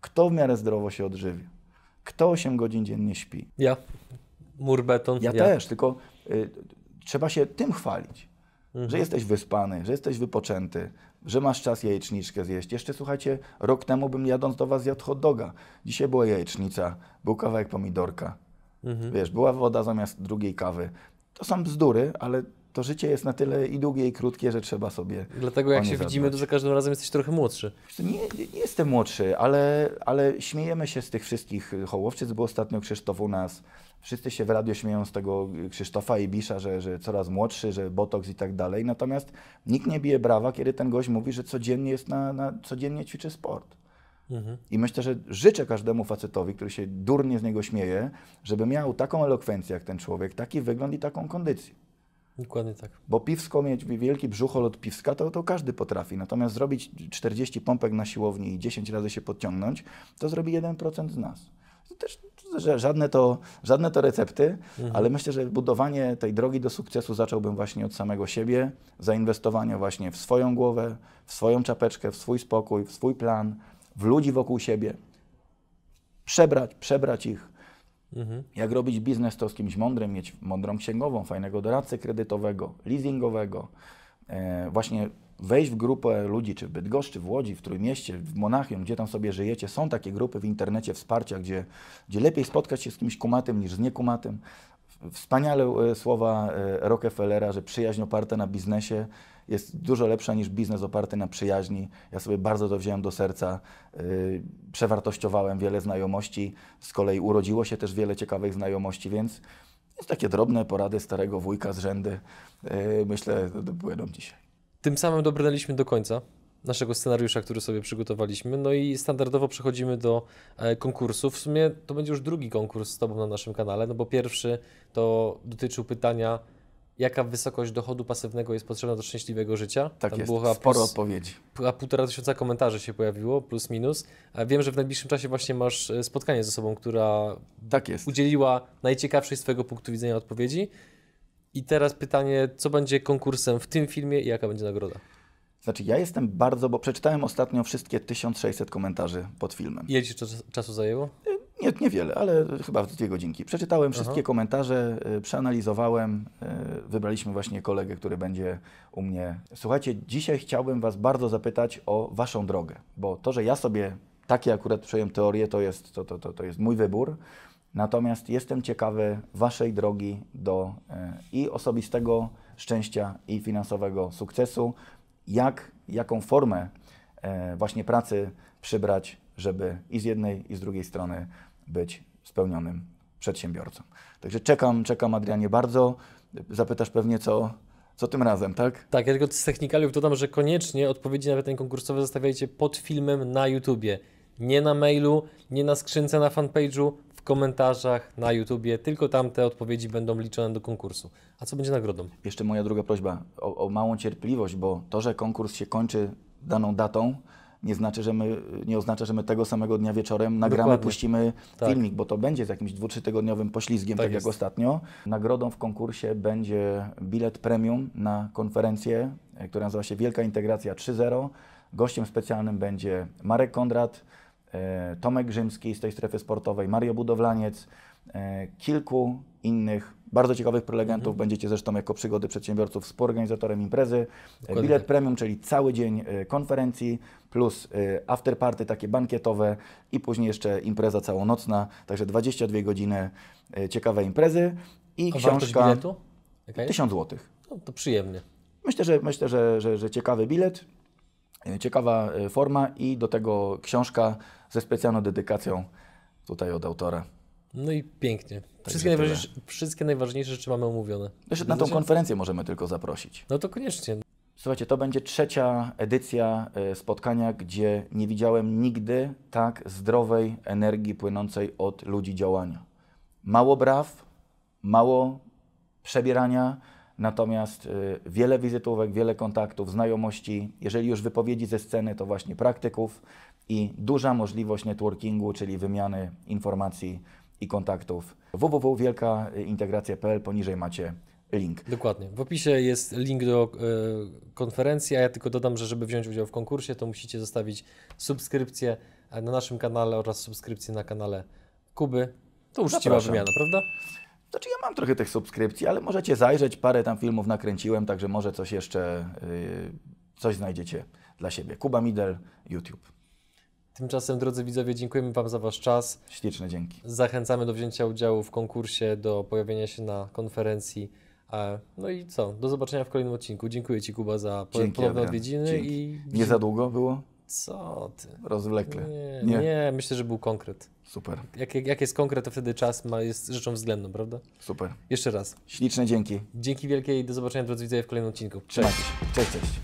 [SPEAKER 2] Kto w miarę zdrowo się odżywia? Kto 8 godzin dziennie śpi?
[SPEAKER 1] Ja. Mur beton.
[SPEAKER 2] Ja, też, tylko y, trzeba się tym chwalić,
[SPEAKER 1] Mhm.
[SPEAKER 2] że jesteś wyspany, że jesteś wypoczęty, że masz czas jajeczniczkę zjeść. Jeszcze słuchajcie, rok temu bym jadąc do Was zjadł hot doga. Dzisiaj była jajecznica, był kawałek pomidorka.
[SPEAKER 1] Mhm.
[SPEAKER 2] Wiesz, była woda zamiast drugiej kawy. To są bzdury, ale to życie jest na tyle i długie, i krótkie, że trzeba sobie.
[SPEAKER 1] Dlatego jak się widzimy, to
[SPEAKER 2] zadbać.
[SPEAKER 1] za każdym razem jesteś trochę młodszy.
[SPEAKER 2] Nie, nie jestem młodszy, ale, ale śmiejemy się z tych wszystkich hołowczyc, bo ostatnio Krzysztof u nas. Wszyscy się w radio śmieją z tego Krzysztofa i Bisza, że, że coraz młodszy, że botoks i tak dalej. Natomiast nikt nie bije brawa, kiedy ten gość mówi, że codziennie jest na, na codziennie ćwiczy sport.
[SPEAKER 1] Mhm.
[SPEAKER 2] I myślę, że życzę każdemu facetowi, który się durnie z niego śmieje, żeby miał taką elokwencję jak ten człowiek, taki wygląd i taką kondycję.
[SPEAKER 1] Dokładnie tak.
[SPEAKER 2] Bo piwsko mieć wielki brzuchol od piwska, to, to każdy potrafi. Natomiast zrobić 40 pompek na siłowni i 10 razy się podciągnąć, to zrobi 1% z nas. To też że żadne to, żadne to recepty, ale myślę, że budowanie tej drogi do sukcesu zacząłbym właśnie od samego siebie, zainwestowania właśnie w swoją głowę, w swoją czapeczkę, w swój spokój, w swój plan, w ludzi wokół siebie. Przebrać, przebrać ich,
[SPEAKER 1] Mhm.
[SPEAKER 2] jak robić biznes, to z kimś mądrym, mieć mądrą księgową, fajnego doradcę kredytowego, leasingowego, e, właśnie wejść w grupę ludzi, czy w Bydgoszczy, w Łodzi, w Trójmieście, w Monachium, gdzie tam sobie żyjecie. Są takie grupy w internecie wsparcia, gdzie, gdzie lepiej spotkać się z kimś kumatym niż z niekumatym. Wspaniale e, słowa e, Rockefellera, że przyjaźń oparta na biznesie jest dużo lepsza niż biznes oparty na przyjaźni. Ja sobie bardzo to wziąłem do serca. Yy, przewartościowałem wiele znajomości. Z kolei urodziło się też wiele ciekawych znajomości, więc jest takie drobne porady starego wujka z rzędy. Yy, myślę, że płyną dzisiaj.
[SPEAKER 1] Tym samym dobrnęliśmy do końca naszego scenariusza, który sobie przygotowaliśmy. No i standardowo przechodzimy do e, konkursu. W sumie to będzie już drugi konkurs z Tobą na naszym kanale, no bo pierwszy to dotyczył pytania, jaka wysokość dochodu pasywnego jest potrzebna do szczęśliwego życia.
[SPEAKER 2] Tak
[SPEAKER 1] Tam
[SPEAKER 2] jest,
[SPEAKER 1] było
[SPEAKER 2] sporo
[SPEAKER 1] plus,
[SPEAKER 2] odpowiedzi.
[SPEAKER 1] chyba półtora tysiąca komentarzy się pojawiło, plus minus. A wiem, że w najbliższym czasie właśnie masz e, spotkanie z osobą, która
[SPEAKER 2] Tak jest.
[SPEAKER 1] udzieliła najciekawszej z Twojego punktu widzenia odpowiedzi. I teraz pytanie, co będzie konkursem w tym filmie i jaka będzie nagroda?
[SPEAKER 2] Znaczy, ja jestem bardzo, bo przeczytałem ostatnio wszystkie 1600 komentarzy pod filmem.
[SPEAKER 1] Ile Ci czas, czasu zajęło?
[SPEAKER 2] Nie, niewiele, ale chyba w dwie godzinki. Przeczytałem wszystkie komentarze, y, przeanalizowałem, y, wybraliśmy właśnie kolegę, który będzie u mnie. Słuchajcie, dzisiaj chciałbym Was bardzo zapytać o Waszą drogę, bo to, że ja sobie takie akurat przyjąłem teorię, to jest, to, to, to, to jest mój wybór. Natomiast jestem ciekawy Waszej drogi do y, i osobistego szczęścia, i finansowego sukcesu. Jak, jaką formę właśnie pracy przybrać, żeby i z jednej, i z drugiej strony być spełnionym przedsiębiorcą. Także czekam, czekam Adrianie bardzo. Zapytasz pewnie co, co tym razem, tak?
[SPEAKER 1] Tak, ja tylko z technikaliów dodam, że koniecznie odpowiedzi na pytania konkursowe zostawiajcie pod filmem na YouTubie. Nie na mailu, nie na skrzynce na fanpage'u, w komentarzach na YouTubie. Tylko tam te odpowiedzi będą liczone do konkursu. A co będzie nagrodą?
[SPEAKER 2] Jeszcze moja druga prośba o, o małą cierpliwość, bo to, że konkurs się kończy daną datą, nie, znaczy, że my, nie oznacza, że my tego samego dnia wieczorem nagramy,
[SPEAKER 1] Dokładnie.
[SPEAKER 2] puścimy
[SPEAKER 1] Tak.
[SPEAKER 2] filmik, bo to będzie z jakimś dwu, trzytygodniowym poślizgiem,
[SPEAKER 1] Tak
[SPEAKER 2] tak, jak ostatnio. Nagrodą w konkursie będzie bilet premium na konferencję, e, która nazywa się Wielka Integracja 3.0. Gościem specjalnym będzie Marek Kondrat, e, Tomek Grzymski z tej strefy sportowej, Mario Budowlaniec, e, kilku innych bardzo ciekawych prelegentów. Będziecie zresztą jako przygody przedsiębiorców współorganizatorem imprezy. E,
[SPEAKER 1] Dokładnie
[SPEAKER 2] Bilet premium, czyli cały dzień e, konferencji, plus e, afterparty takie bankietowe i później jeszcze impreza całonocna, także 22 godziny e, ciekawej imprezy. I
[SPEAKER 1] A
[SPEAKER 2] książka
[SPEAKER 1] biletu? Jest?
[SPEAKER 2] 1000 zł.
[SPEAKER 1] No, to przyjemnie.
[SPEAKER 2] Myślę, że, myślę że, że, że ciekawy bilet, ciekawa forma i do tego książka ze specjalną dedykacją tutaj od autora.
[SPEAKER 1] No i pięknie. Wszystkie, najważniejsze, wszystkie najważniejsze rzeczy mamy omówione.
[SPEAKER 2] Jeszcze na tą konferencję możemy tylko zaprosić.
[SPEAKER 1] No to koniecznie.
[SPEAKER 2] Słuchajcie, to będzie trzecia edycja e, spotkania, gdzie nie widziałem nigdy tak zdrowej energii płynącej od ludzi działania. Mało braw, mało przebierania, natomiast e, wiele wizytówek, wiele kontaktów, znajomości. Jeżeli już wypowiedzi ze sceny, to właśnie praktyków i duża możliwość networkingu, czyli wymiany informacji i kontaktów. www.wielkaintegracja.pl, poniżej macie link.
[SPEAKER 1] Dokładnie. W opisie jest link do e, konferencji, a ja tylko dodam, że żeby wziąć udział w konkursie, to musicie zostawić subskrypcję e, na naszym kanale oraz subskrypcję na kanale Kuby. To uczciwa
[SPEAKER 2] Zapraszam.
[SPEAKER 1] wymiana, prawda?
[SPEAKER 2] Znaczy ja mam trochę tych subskrypcji, ale możecie zajrzeć, parę tam filmów nakręciłem, także może coś jeszcze, yy, coś znajdziecie dla siebie. Kuba Midel, YouTube.
[SPEAKER 1] Tymczasem, drodzy widzowie, dziękujemy Wam za Wasz czas.
[SPEAKER 2] Śliczne dzięki.
[SPEAKER 1] Zachęcamy do wzięcia udziału w konkursie, do pojawienia się na konferencji. E, No i co? Do zobaczenia w kolejnym odcinku. Dziękuję Ci, Kuba, za ponowne odwiedziny
[SPEAKER 2] Dzięki.
[SPEAKER 1] i.
[SPEAKER 2] Nie za długo było?
[SPEAKER 1] Co ty?
[SPEAKER 2] Rozwlekle.
[SPEAKER 1] Nie, nie. myślę, że był konkret.
[SPEAKER 2] Super,
[SPEAKER 1] Jak, jak jest konkret, to wtedy czas ma, jest rzeczą względną, prawda?
[SPEAKER 2] super.
[SPEAKER 1] Jeszcze raz.
[SPEAKER 2] Śliczne dzięki.
[SPEAKER 1] Dzięki wielkie i do zobaczenia, drodzy widzowie, w kolejnym odcinku.
[SPEAKER 2] Się. Cześć, cześć.